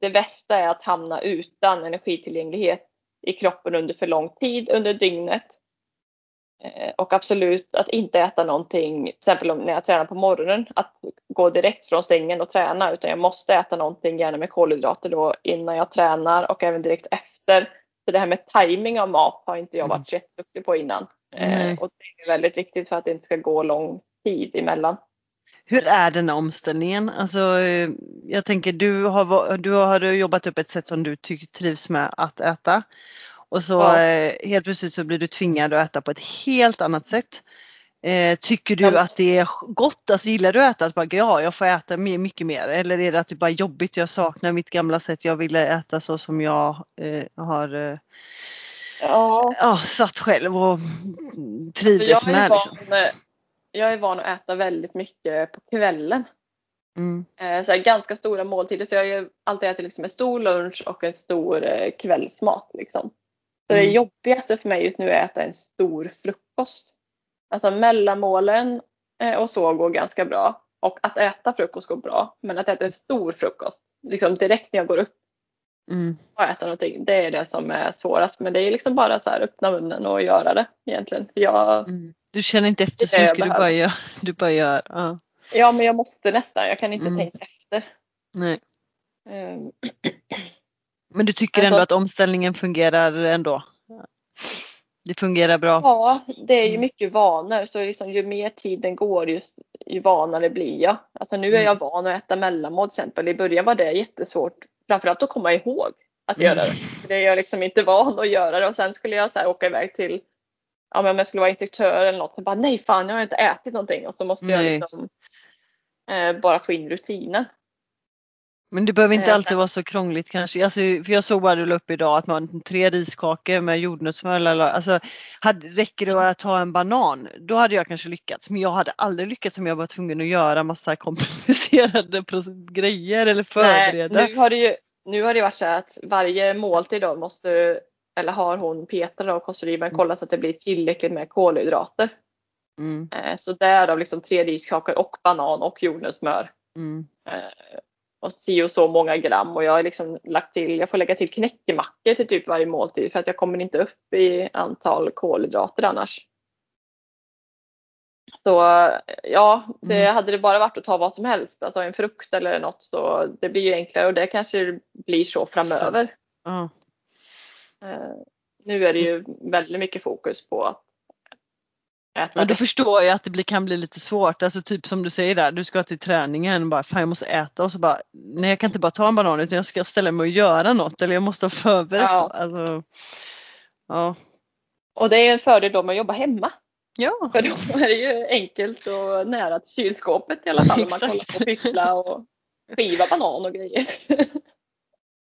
det värsta är att hamna utan energitillgänglighet i kroppen under för lång tid under dygnet. Eh, Och absolut att inte äta någonting, till exempel när jag tränar på morgonen, att gå direkt från sängen och träna utan jag måste äta någonting, gärna med kolhydrater då innan jag tränar och även direkt efter. Så det här med timing av mat har inte jag varit så jätteduktig på innan. Nej. Och det är väldigt viktigt för att det inte ska gå lång tid emellan. Hur är den här omställningen? Alltså, eh, jag tänker du har, du har jobbat upp ett sätt som du trivs med att äta. Och så Ja. eh, helt plötsligt så blir du tvingad att äta på ett helt annat sätt. Eh, tycker du Ja. att det är gott? Alltså gillar du att äta? Att bara, ja, jag får äta mycket mer. Eller är det att det bara är jobbigt? Jag saknar mitt gamla sätt. Jag ville äta så som jag eh, har eh, Ja, ja, satt själv och trivdes jag, är med. van, Liksom. jag är van att äta väldigt mycket på kvällen. Mm. Eh, så här, ganska stora måltider. Så jag har alltid ätit liksom en stor lunch och en stor eh, kvällsmat. Liksom. Så det Mm. jobbigaste för mig just nu är att äta en stor frukost. Alltså mellanmålen eh, och så går ganska bra. Och att äta frukost går bra. Men att äta en stor frukost, liksom direkt när jag går upp Mm. och äter någonting, det är det som är svårast. Men det är liksom bara så här öppna munnen och göra det egentligen. Jag, Mm. Du känner inte efter så mycket, du bara gör. Du bara gör. Ja. ja, men jag måste nästan. Jag kan inte Mm. tänka efter. Nej. Ehm, Men du tycker Alltså- ändå att omställningen fungerar ändå? Det fungerar bra? Ja, det är ju Mm. mycket vanor. Så liksom, ju mer tiden går, just, ju vanare blir jag. Alltså, nu är Mm. jag van att äta mellanmål till exempel. I början var det jättesvårt. Framförallt att komma ihåg att Mm. göra det. För det är jag liksom inte van att göra det. Och sen skulle jag så här, åka iväg till, ja men om jag skulle vara instruktör eller något. Så bara, nej fan jag har inte ätit någonting. Och så måste jag Nej. liksom eh, bara få in rutinen. Men det behöver inte Eh, alltid vara så krångligt kanske. Alltså, för jag såg bara du la upp idag att man tre riskakor med jordnötssmör. Eller, alltså, hade, räcker det att ta en banan, då hade jag kanske lyckats. Men jag hade aldrig lyckats om jag var tvungen att göra massa komplicerade grejer eller förbereda. Nej, nu har det ju nu har det varit så att varje måltid då måste, eller har hon Petra då, kostrådgivaren, Mm. kollat så att det blir tillräckligt med kolhydrater. Mm, Eh, Så därav liksom tre riskakor och banan och jordnötssmör. mm, Eh, Och si och så många gram och jag har liksom lagt till, jag får lägga till knäckemackor till typ varje måltid för att jag kommer inte upp i antal kolhydrater annars. Så ja, det Mm. hade det bara varit att ta vad som helst, alltså en frukt eller något så det blir ju enklare och det kanske blir så framöver. ja. Eh, Nu är det ju väldigt mycket fokus på att Men då förstår jag att det kan bli lite svårt. Alltså typ som du säger där, du ska till träningen bara fan jag måste äta och så bara nej jag kan inte bara ta en banan utan jag ska ställa mig och göra något eller jag måste ha förberett. Ja. Alltså, ja. Och det är en fördel då med att jobba hemma. Ja. För då är det ju enkelt och nära till kylskåpet i alla fall om man kollar på pyssla och skiva banan och grejer.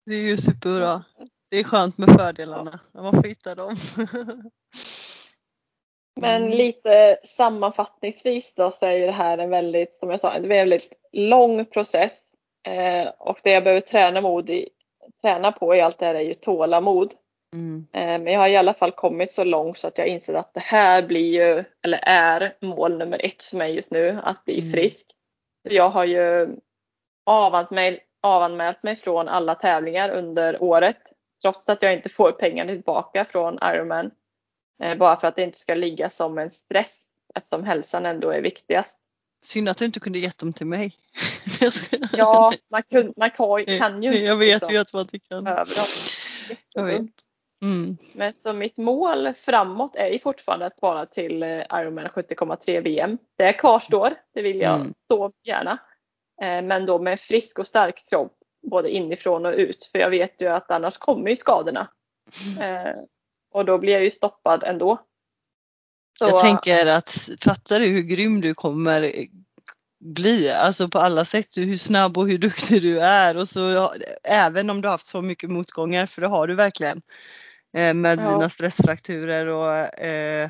Det är ju superbra. Det är skönt med fördelarna. Man får hitta dem. Men Mm. lite sammanfattningsvis då så är ju det här en väldigt, som jag sa, en väldigt lång process. Eh, och det jag behöver träna, mod i, träna på i allt det här är ju tålamod. Mm. Eh, Men jag har i alla fall kommit så långt så att jag inser att det här blir ju, eller är mål nummer ett för mig just nu, att bli Mm. frisk. Jag har ju avanmält mig, avanmält mig från alla tävlingar under året. Trots att jag inte får pengarna tillbaka från Ironman. Eh, Bara för att det inte ska ligga som en stress eftersom hälsan ändå är viktigast. Synd att du inte kunde gett dem till mig. Ja, man, kun, man kan, kan ju inte Jag vet liksom ju att man inte kan. över dem. Jag vet. Mm. Men så mitt mål framåt är ju fortfarande att kvala till eh, Ironman 70,3 VM. Det kvarstår, det vill jag Mm. så gärna. Eh, Men då med frisk och stark kropp både inifrån och ut. För jag vet ju att annars kommer ju skadorna. Eh, och då blir jag ju stoppad ändå. Så... Jag tänker att fattar du hur grym du kommer bli, alltså på alla sätt, hur snabb och hur duktig du är och så även om du haft så mycket motgångar, för det har du verkligen eh, med ja. dina stressfrakturer och eh,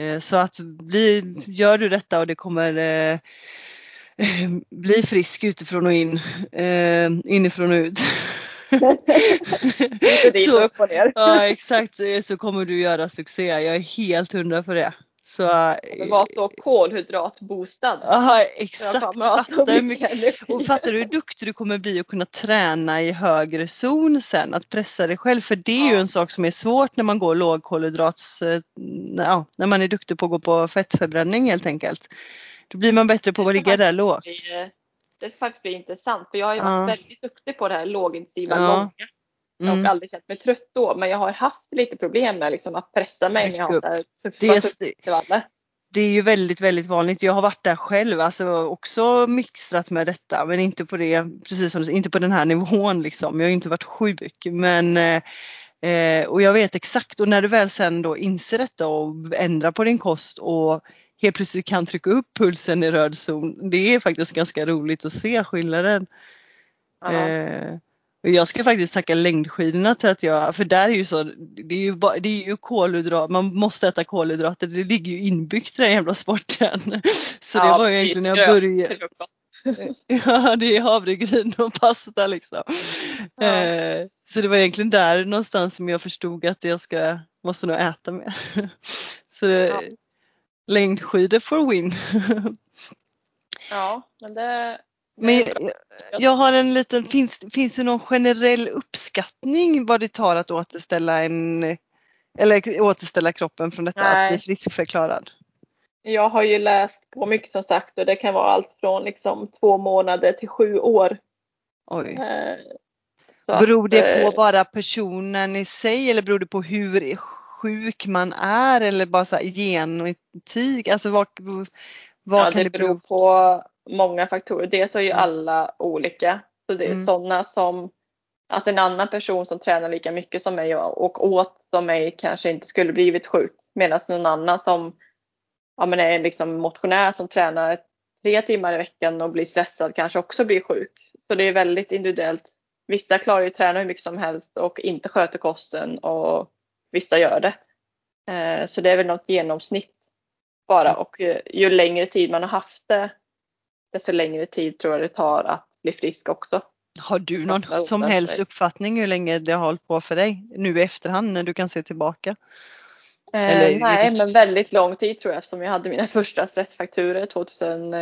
eh, så att bli, gör du detta och det kommer eh, bli frisk utifrån och in, eh, inifrån och ut. så, ja exakt, så kommer du göra succé. Jag är helt hundra för det. Så, men var så kolhydratboostad. Ja exakt. Fattar mycket, och fattar du hur duktig du kommer bli att kunna träna i högre zon sen, att pressa dig själv. För det är ja. ju en sak som är svårt när man går lågkolhydrats, eh, ja, när man är duktig på att gå på fettförbränning helt enkelt. Då blir man bättre på att ligga där lågt. Det faktiskt bli intressant för jag har ju varit ja. väldigt duktig på det här lågintensiva ja. långa. Jag har mm. aldrig känt mig trött då men jag har haft lite problem med liksom att pressa mig när jag har tuffa intervaller. Det är ju väldigt, väldigt vanligt. Jag har varit där själv, alltså också mixtrat med detta men inte på det, precis som inte på den här nivån liksom. Jag har inte varit sjuk men eh, och jag vet exakt och när du väl sen då inser detta och ändrar på din kost och helt plötsligt kan trycka upp pulsen i röd zon. Det är faktiskt ganska roligt att se skillnaden. Eh, jag ska faktiskt tacka längdskidorna till att jag, för där är ju så, det är ju, bara, det är ju kolhydrat, man måste äta kolhydrater, det ligger ju inbyggt i den jävla sporten. Så ja, det var ju egentligen när jag började. Ja det är havregryn och pasta liksom. Ja. Eh, så det var egentligen där någonstans som jag förstod att jag ska, måste nog äta mer. Så det, ja. Längdskidor for win. Ja men det, men jag, har en liten, finns, finns det någon generell uppskattning vad det tar att återställa en eller återställa kroppen från detta Nej. att bli friskförklarad? Jag har ju läst på mycket som sagt och det kan vara allt från liksom två månader till sju år. Oj. Eh, beror det på eh, bara personen i sig eller beror det på hur sjuk man är eller bara så här genetik? Alltså vad, vad ja, kan det beror på många faktorer. Dels är ju mm. alla olika. Så det är mm. sådana som, alltså en annan person som tränar lika mycket som mig och åt som mig kanske inte skulle blivit sjuk. Medan någon annan som ja, men är liksom motionär som tränar tre timmar i veckan och blir stressad kanske också blir sjuk. Så det är väldigt individuellt. Vissa klarar ju att träna hur mycket som helst och inte sköter kosten och vissa gör det. Eh, så det är väl något genomsnitt bara mm. och eh, ju längre tid man har haft det desto längre tid tror jag det tar att bli frisk också. Har du någon som helst uppfattning hur länge det har hållit på för dig nu i efterhand när du kan se tillbaka? Eh, nej, det... men väldigt lång tid tror jag eftersom jag hade mina första stressfakturer 2009.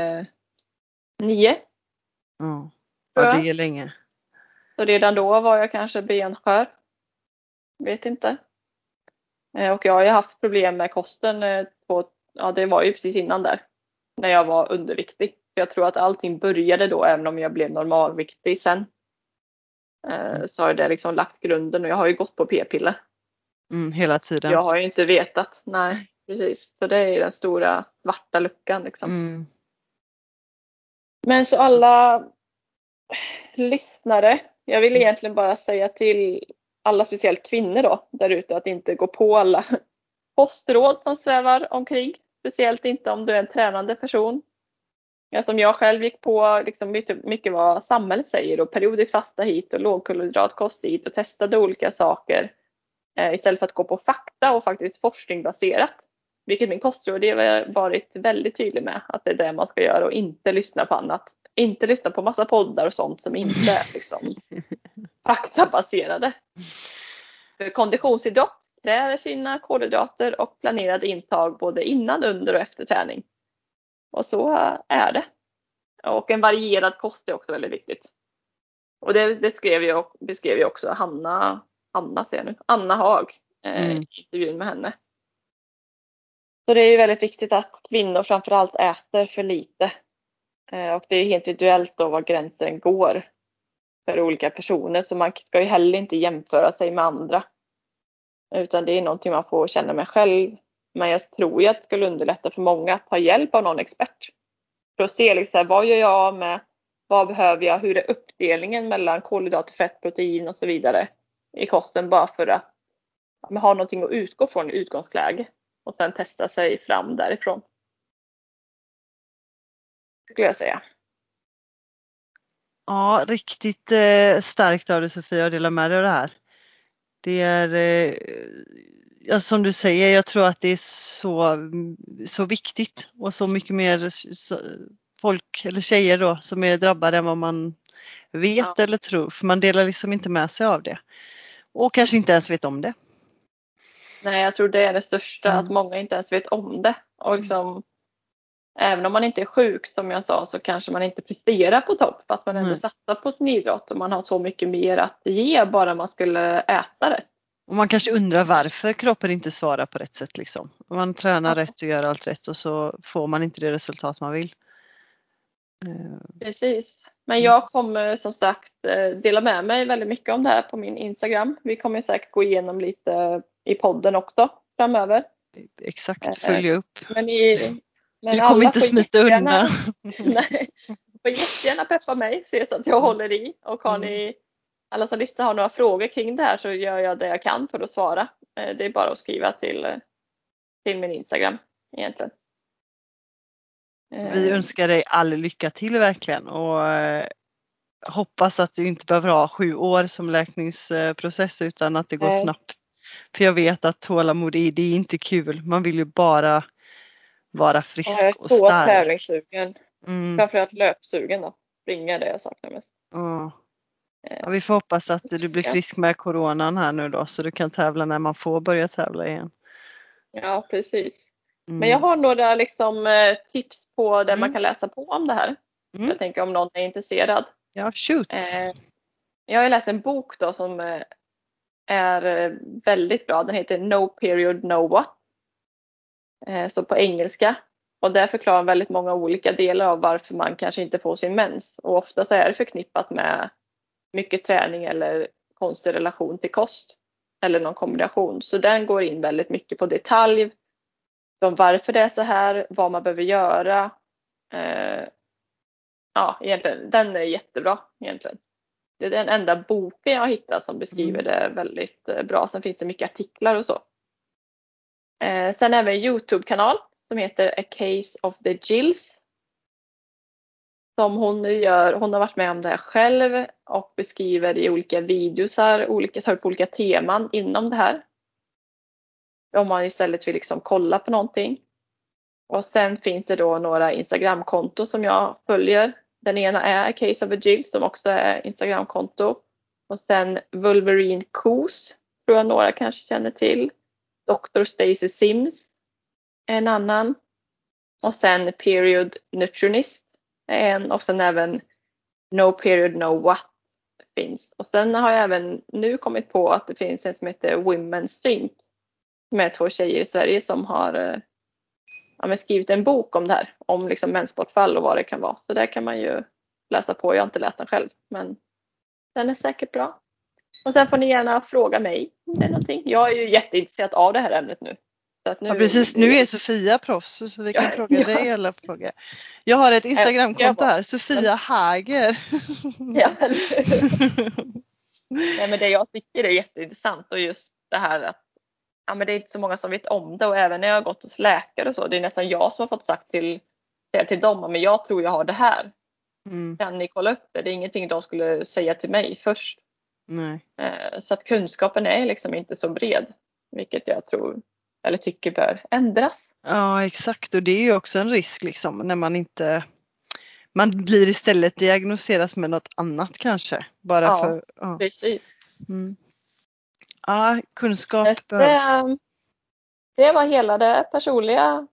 Ja, ja det är länge. Så redan då var jag kanske benskör. Vet inte. Eh, och jag har ju haft problem med kosten. Eh, på, ja, det var ju precis innan där. När jag var underviktig. Jag tror att allting började då även om jag blev normalviktig sen. Eh, mm. Så har det liksom lagt grunden och jag har ju gått på p-piller. Mm, hela tiden. Jag har ju inte vetat. Nej, precis. Så det är den stora svarta luckan liksom. Mm. Men så alla lyssnare. Jag vill mm. egentligen bara säga till alla speciellt kvinnor då där ute att inte gå på alla kostråd som svävar omkring. Speciellt inte om du är en tränande person. Som jag själv gick på liksom mycket, mycket vad samhället säger och periodiskt fasta hit och lågkolhydratkost hit och testade olika saker eh, istället för att gå på fakta och faktiskt forskningsbaserat. Vilket min kostråd har varit väldigt tydlig med att det är det man ska göra och inte lyssna på annat. Inte lyssna på massa poddar och sånt som inte är liksom faktabaserade. För konditionsidrott kräver sina kolhydrater och planerade intag både innan, under och efter träning. Och så är det. Och en varierad kost är också väldigt viktigt. Och det, det skrev jag, beskrev ju också Hanna, Anna ser jag nu, Anna Haag eh, mm. i intervjun med henne. Så det är väldigt viktigt att kvinnor framförallt äter för lite. Eh, och det är helt individuellt då var gränsen går för olika personer. Så man ska ju heller inte jämföra sig med andra. Utan det är någonting man får känna med själv. Men jag tror ju att det skulle underlätta för många att ta hjälp av någon expert. För att se liksom, vad gör jag med vad behöver jag? Hur är uppdelningen mellan kolhydrater, fett, protein och så vidare i kosten bara för att man ha någonting att utgå från i utgångsläge och sen testa sig fram därifrån. Skulle jag säga. Ja, riktigt eh, starkt av dig Sofia att dela med dig av det här. Det är, eh, ja, som du säger, jag tror att det är så, så viktigt och så mycket mer så, folk eller tjejer då som är drabbade än vad man vet ja. eller tror för man delar liksom inte med sig av det. Och kanske inte ens vet om det. Nej, jag tror det är det största, mm. att många inte ens vet om det. Och liksom, även om man inte är sjuk som jag sa så kanske man inte presterar på topp fast man ändå mm. satsar på sin idrott och man har så mycket mer att ge bara man skulle äta rätt. Och man kanske undrar varför kroppen inte svarar på rätt sätt liksom. Man tränar ja. rätt och gör allt rätt och så får man inte det resultat man vill. Eh, Precis. Men jag kommer som sagt eh, dela med mig väldigt mycket om det här på min Instagram. Vi kommer säkert gå igenom lite i podden också framöver. Exakt, eh, följa upp. Men i, men du kommer inte smita undan. nej, får jättegärna peppa mig, se så att jag håller i. Och har ni, mm. alla som lyssnar har några frågor kring det här så gör jag det jag kan för att svara. Det är bara att skriva till, till min Instagram egentligen. Vi eh. önskar dig all lycka till verkligen och eh, hoppas att du inte behöver ha sju år som läkningsprocess utan att det går Nej. snabbt. För jag vet att tålamod det är inte kul. Man vill ju bara vara frisk och stark. Jag är så tävlingssugen. Mm. Framförallt löpsugen då. Springa det jag saknar mest. Mm. Ja, vi får hoppas att du blir frisk med coronan här nu då så du kan tävla när man får börja tävla igen. Ja precis. Mm. Men jag har några liksom, eh, tips på där mm. man kan läsa på om det här. Mm. Jag tänker om någon är intresserad. Ja, shoot! Eh, jag har läst en bok då som är väldigt bra. Den heter No period no what. Så på engelska. Och där förklarar väldigt många olika delar av varför man kanske inte får sin mens. Och ofta så är det förknippat med mycket träning eller konstig relation till kost. Eller någon kombination. Så den går in väldigt mycket på detalj om varför det är så här, vad man behöver göra. Eh, ja, egentligen, den är jättebra egentligen. Det är den enda boken jag har hittat som beskriver mm. det väldigt eh, bra. Sen finns det mycket artiklar och så. Eh, sen även en Youtube-kanal som heter A Case of the Gills. Som hon nu gör, hon har varit med om det här själv och beskriver i olika videosar, olika, tar upp olika teman inom det här. Om man istället vill liksom kolla på någonting. Och sen finns det då några Instagramkonton som jag följer. Den ena är A Case of a Jill som också är Instagramkonto. Och sen Wolverine Coos tror jag några kanske känner till. Dr. Stacy Sims en annan. Och sen Period Nutritionist är en och sen även No Period No What finns. Och sen har jag även nu kommit på att det finns en som heter Women's Strength med två tjejer i Sverige som har eh, ja, skrivit en bok om det här. Om liksom mensbortfall och vad det kan vara. Så där kan man ju läsa på. Jag har inte läst den själv men den är säkert bra. Och sen får ni gärna fråga mig om det är någonting. Jag är ju jätteintresserad av det här ämnet nu. nu ja, precis, nu är Sofia proffs så vi kan ja, fråga ja. dig alla frågor. Jag har ett Instagramkonto här, Sofia Hager. Ja, Nej, men det jag tycker är jätteintressant och just det här att ja, men det är inte så många som vet om det och även när jag har gått hos läkare och så, det är nästan jag som har fått sagt till, till dem, men jag tror jag har det här. Mm. Kan ni kolla upp det? Det är ingenting de skulle säga till mig först. Nej. Eh, så att kunskapen är liksom inte så bred, vilket jag tror eller tycker bör ändras. Ja exakt och det är ju också en risk liksom när man inte man blir istället diagnoseras med något annat kanske. Bara ja, för, ja. precis. Mm. Ja, kunskap det, behövs. Det var hela det personliga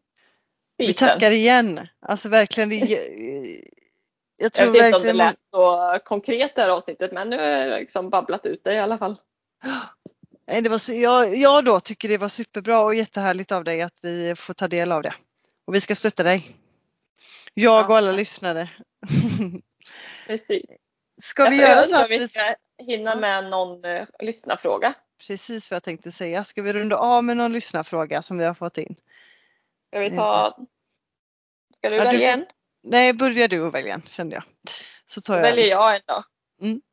biten. Vi tackar igen. Alltså verkligen. Det, jag tror jag vet verkligen... inte om det lät så konkret det här avsnittet men nu har jag liksom babblat ut det i alla fall. Det var, jag, jag då tycker det var superbra och jättehärligt av dig att vi får ta del av det. Och vi ska stötta dig. Jag och alla lyssnare. Precis. Ska vi göra så att vi ska hinna med någon uh, lyssnarfråga? Precis vad jag tänkte säga. Ska vi runda av med någon lyssnarfråga som vi har fått in? Ska vi ta? Ska du ja, välja en? Nej, börja du och välja kände jag. Så tar jag väljer jag en då. Mm.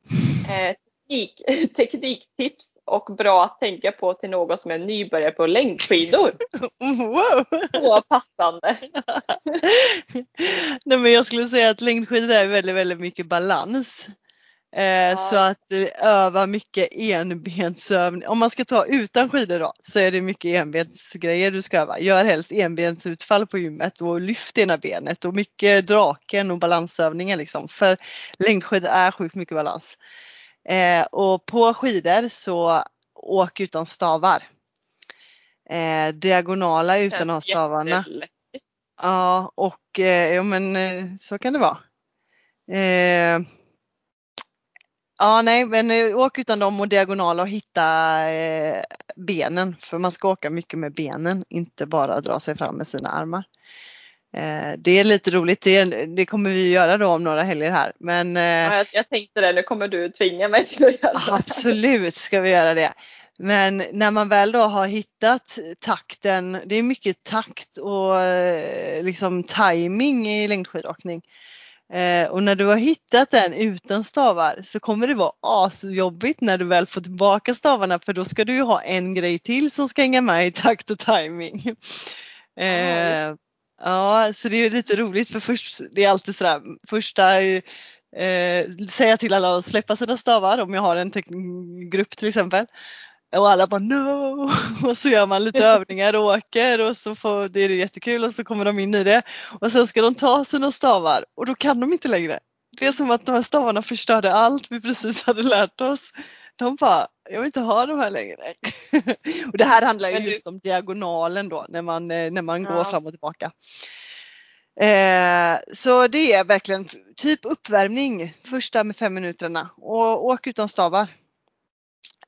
Eh, teknik, tekniktips och bra att tänka på till någon som är nybörjare på längdskidor. Wow! Så passande. Nej men jag skulle säga att längdskidor är väldigt, väldigt mycket balans. Eh, Så att eh, öva mycket enbensövning. Om man ska ta utan skidor då så är det mycket enbensgrejer du ska öva. Gör helst enbensutfall på gymmet och lyft ena benet och mycket draken och balansövningar liksom. För längdskidor är sjukt mycket balans. Eh, och på skidor så åk utan stavar. Eh, diagonala utan att ha stavarna. Ja och eh, ja men eh, så kan det vara. Ja nej men eh, åk utan dem och diagonala och hitta eh, benen för man ska åka mycket med benen inte bara dra sig fram med sina armar. Eh, det är lite roligt, det, det kommer vi göra då om några helger här men eh, Ja, jag, jag tänkte det, nu kommer du tvinga mig till att göra det. Absolut ska vi göra det. Men när man väl då har hittat takten, det är mycket takt och eh, liksom timing i längdskidåkning. Eh, och när du har hittat den utan stavar så kommer det vara asjobbigt när du väl får tillbaka stavarna för då ska du ju ha en grej till som ska hänga med i takt och timing. Eh, ja, så det är lite roligt för först, det är alltid sådär första eh, säga till alla att släppa sina stavar om jag har en grupp till exempel. Och alla bara no! Och så gör man lite övningar och åker och så får, det är det jättekul och så kommer de in i det. Och sen ska de ta sina stavar och då kan de inte längre. Det är som att de här stavarna förstörde allt vi precis hade lärt oss. De bara, jag vill inte ha de här längre. och det här handlar ju just om diagonalen då när man, eh, när man går Ja. fram och tillbaka. Eh, så det är verkligen typ uppvärmning första med fem minuterna och åk utan stavar.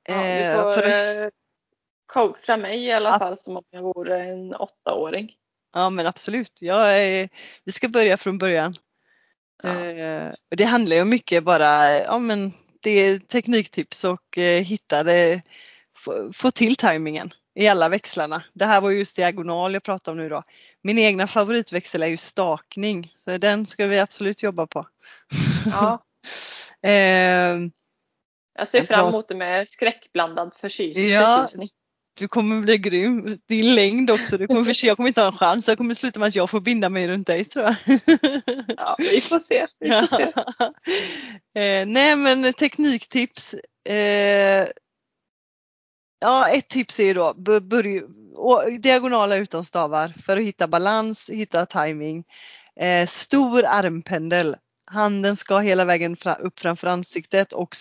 Ja, du Eh, får eh, coacha mig i alla fall som om jag vore en åttaåring. Ja men absolut, jag är, vi ska börja från början. Ja. Eh, och det handlar ju mycket bara ja, men det är tekniktips och eh, hitta det, få, få till tajmingen i alla växlarna. Det här var just diagonal jag pratade om nu då. Min egna favoritväxel är ju stakning så den ska vi absolut jobba på. Ja, eh, jag ser Jag fram emot det med skräckblandad förtjus- Ja. förtjusning. du kommer bli grym. Din längd också. Du kommer jag kommer inte ha en chans. Jag kommer sluta med att jag får binda mig runt dig tror jag. Ja, vi får se. Vi får se. eh, nej men tekniktips. Eh, ja ett tips är ju då börja, diagonala utan stavar för att hitta balans, hitta timing. Eh, stor armpendel. Handen ska hela vägen fra, upp framför ansiktet och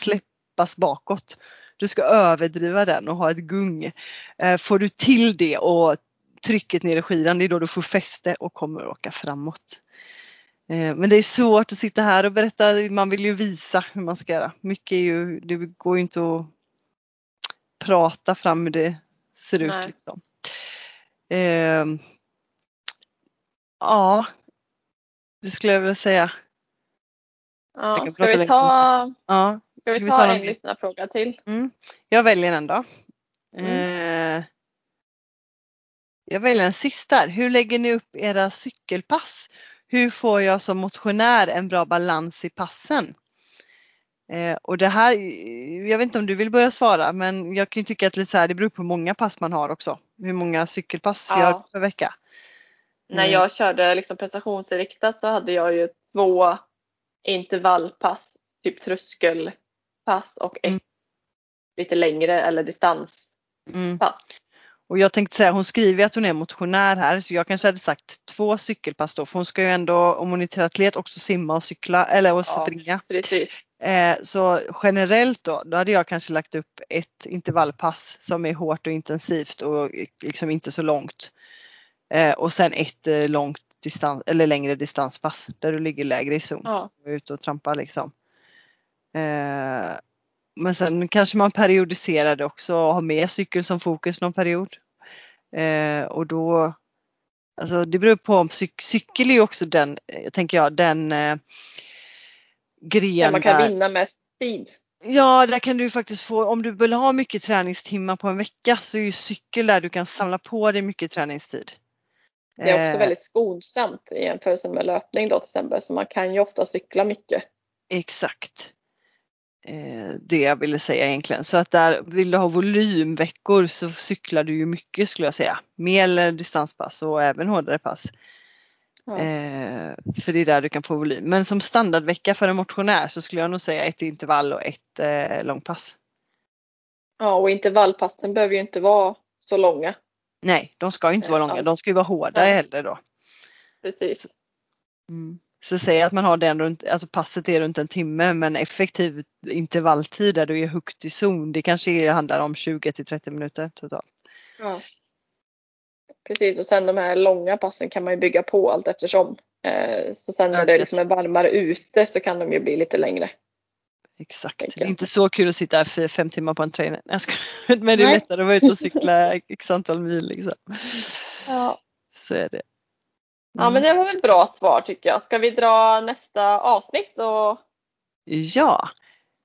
släppas bakåt. Du ska överdriva den och ha ett gung. Eh, får du till det och trycket ner i skidan, det är då du får fäste och kommer åka framåt. Eh, Men det är svårt att sitta här och berätta, man vill ju visa hur man ska göra. Mycket är ju, det går ju inte att prata fram hur det ser Nej. ut. Liksom. Ehm, ja, det skulle jag vilja säga. Jag Ja, kan ska vi ta, Ja, ska Ska vi ta ta en någon- lyssnarfråga till? mm. Jag väljer en då. Mm. Eh, jag väljer en sista. Hur lägger ni upp era cykelpass? Hur får jag som motionär en bra balans i passen? Eh, och det här, jag vet inte om du vill börja svara men jag kan ju tycka att lite så här, det beror på hur många pass man har också. Hur många cykelpass Ja. gör per vecka? När Mm. jag körde liksom prestationsinriktat så hade jag ju två intervallpass, typ tröskelpass och ett Mm. lite längre eller distanspass. Mm. Och jag tänkte säga, hon skriver att hon är motionär här så jag kanske hade sagt två cykelpass då för hon ska ju ändå, om hon är triatlet, också simma och cykla eller och Ja. springa. Precis. Eh, så generellt då, då hade jag kanske lagt upp ett intervallpass som är hårt och intensivt och liksom inte så långt. Eh, och sen ett eh, långt distans eller längre distanspass där du ligger lägre i zon Ja. och ute och trampar liksom. Eh, men sen kanske man periodiserar det också och har med cykeln som fokus någon period. Eh, och då, alltså det beror på om cyk- cykel är ju också den, eh, tänker jag, den eh, gren Där man kan där- vinna mest tid. Ja, där kan du faktiskt få, om du vill ha mycket träningstimmar på en vecka så är ju cykel där du kan samla på dig mycket träningstid. Det är också Eh, väldigt skonsamt i jämförelse med löpning då till exempel. Så man kan ju ofta cykla mycket. Exakt. Eh, det jag ville säga egentligen. Så att där vill du ha volymveckor så cyklar du ju mycket skulle jag säga. Mer distanspass och även hårdare pass. Ja. Eh, för det är där du kan få volym. Men som standardvecka för en motionär så skulle jag nog säga ett intervall och ett eh, långpass. ja, och intervallpassen behöver ju inte vara så långa. Nej, de ska inte vara långa. De ska ju vara hårdare Nej. heller då. Precis. Mm. Så säg att man har den runt, alltså passet är runt en timme men effektiv intervalltid där du är högt i zon det kanske är, handlar om 20 till 30 minuter totalt. Ja. Precis, och sen de här långa passen kan man ju bygga på allt eftersom. Eh, så sen när det liksom är varmare ute så kan de ju bli lite längre. Exakt. Det är inte så kul att sitta för fem timmar på en skojar. Men det är lättare att vara ute och cykla x antal mil liksom. Ja. Så är det. Ja, men det var väl bra svar tycker jag. Ska vi dra nästa avsnitt och Ja,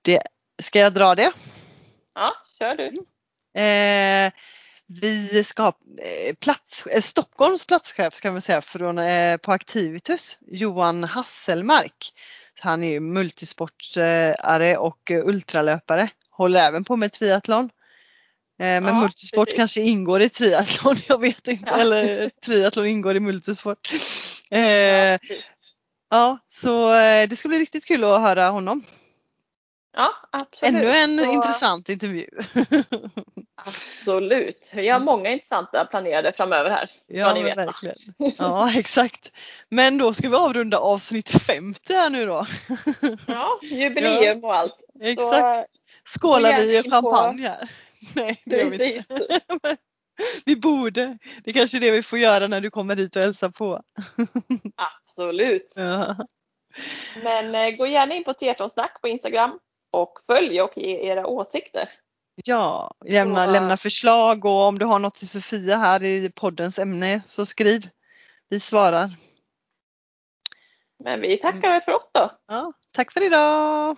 det, ska jag dra det? ja, kör du. Eh, vi ska ha eh, plats, eh, Stockholms platschef ska man säga från, eh, på Activitus, Johan Hasselmark. Han är ju multisportare och ultralöpare. Håller även på med triathlon. Eh, men Ja, multisport precis. kanske ingår i triathlon, jag vet inte. Ja. Eller triathlon ingår i multisport. Ja, Eh, ja, så eh, det ska bli riktigt kul att höra honom. ja absolut. Ännu en Så- intressant intervju. Absolut. Vi har många intressanta planerade framöver här. Ja, ni vet. verkligen. Ja, exakt. Men då ska vi avrunda avsnitt 50 här nu då. Ja, jubileum och allt. Exakt. Skålar vi i in på- champagne här? Nej, det gör vi inte. Vi borde. Det är kanske är det vi får göra när du kommer hit och hälsar på. Absolut. Ja, Men eh, gå gärna in på Triathlonsnack på Instagram och följ och ge era åsikter. ja lämna, Så- lämna förslag och om du har något till Sofia här i poddens ämne så skriv. Vi svarar. Men vi tackar väl för oss då. Ja, tack för idag!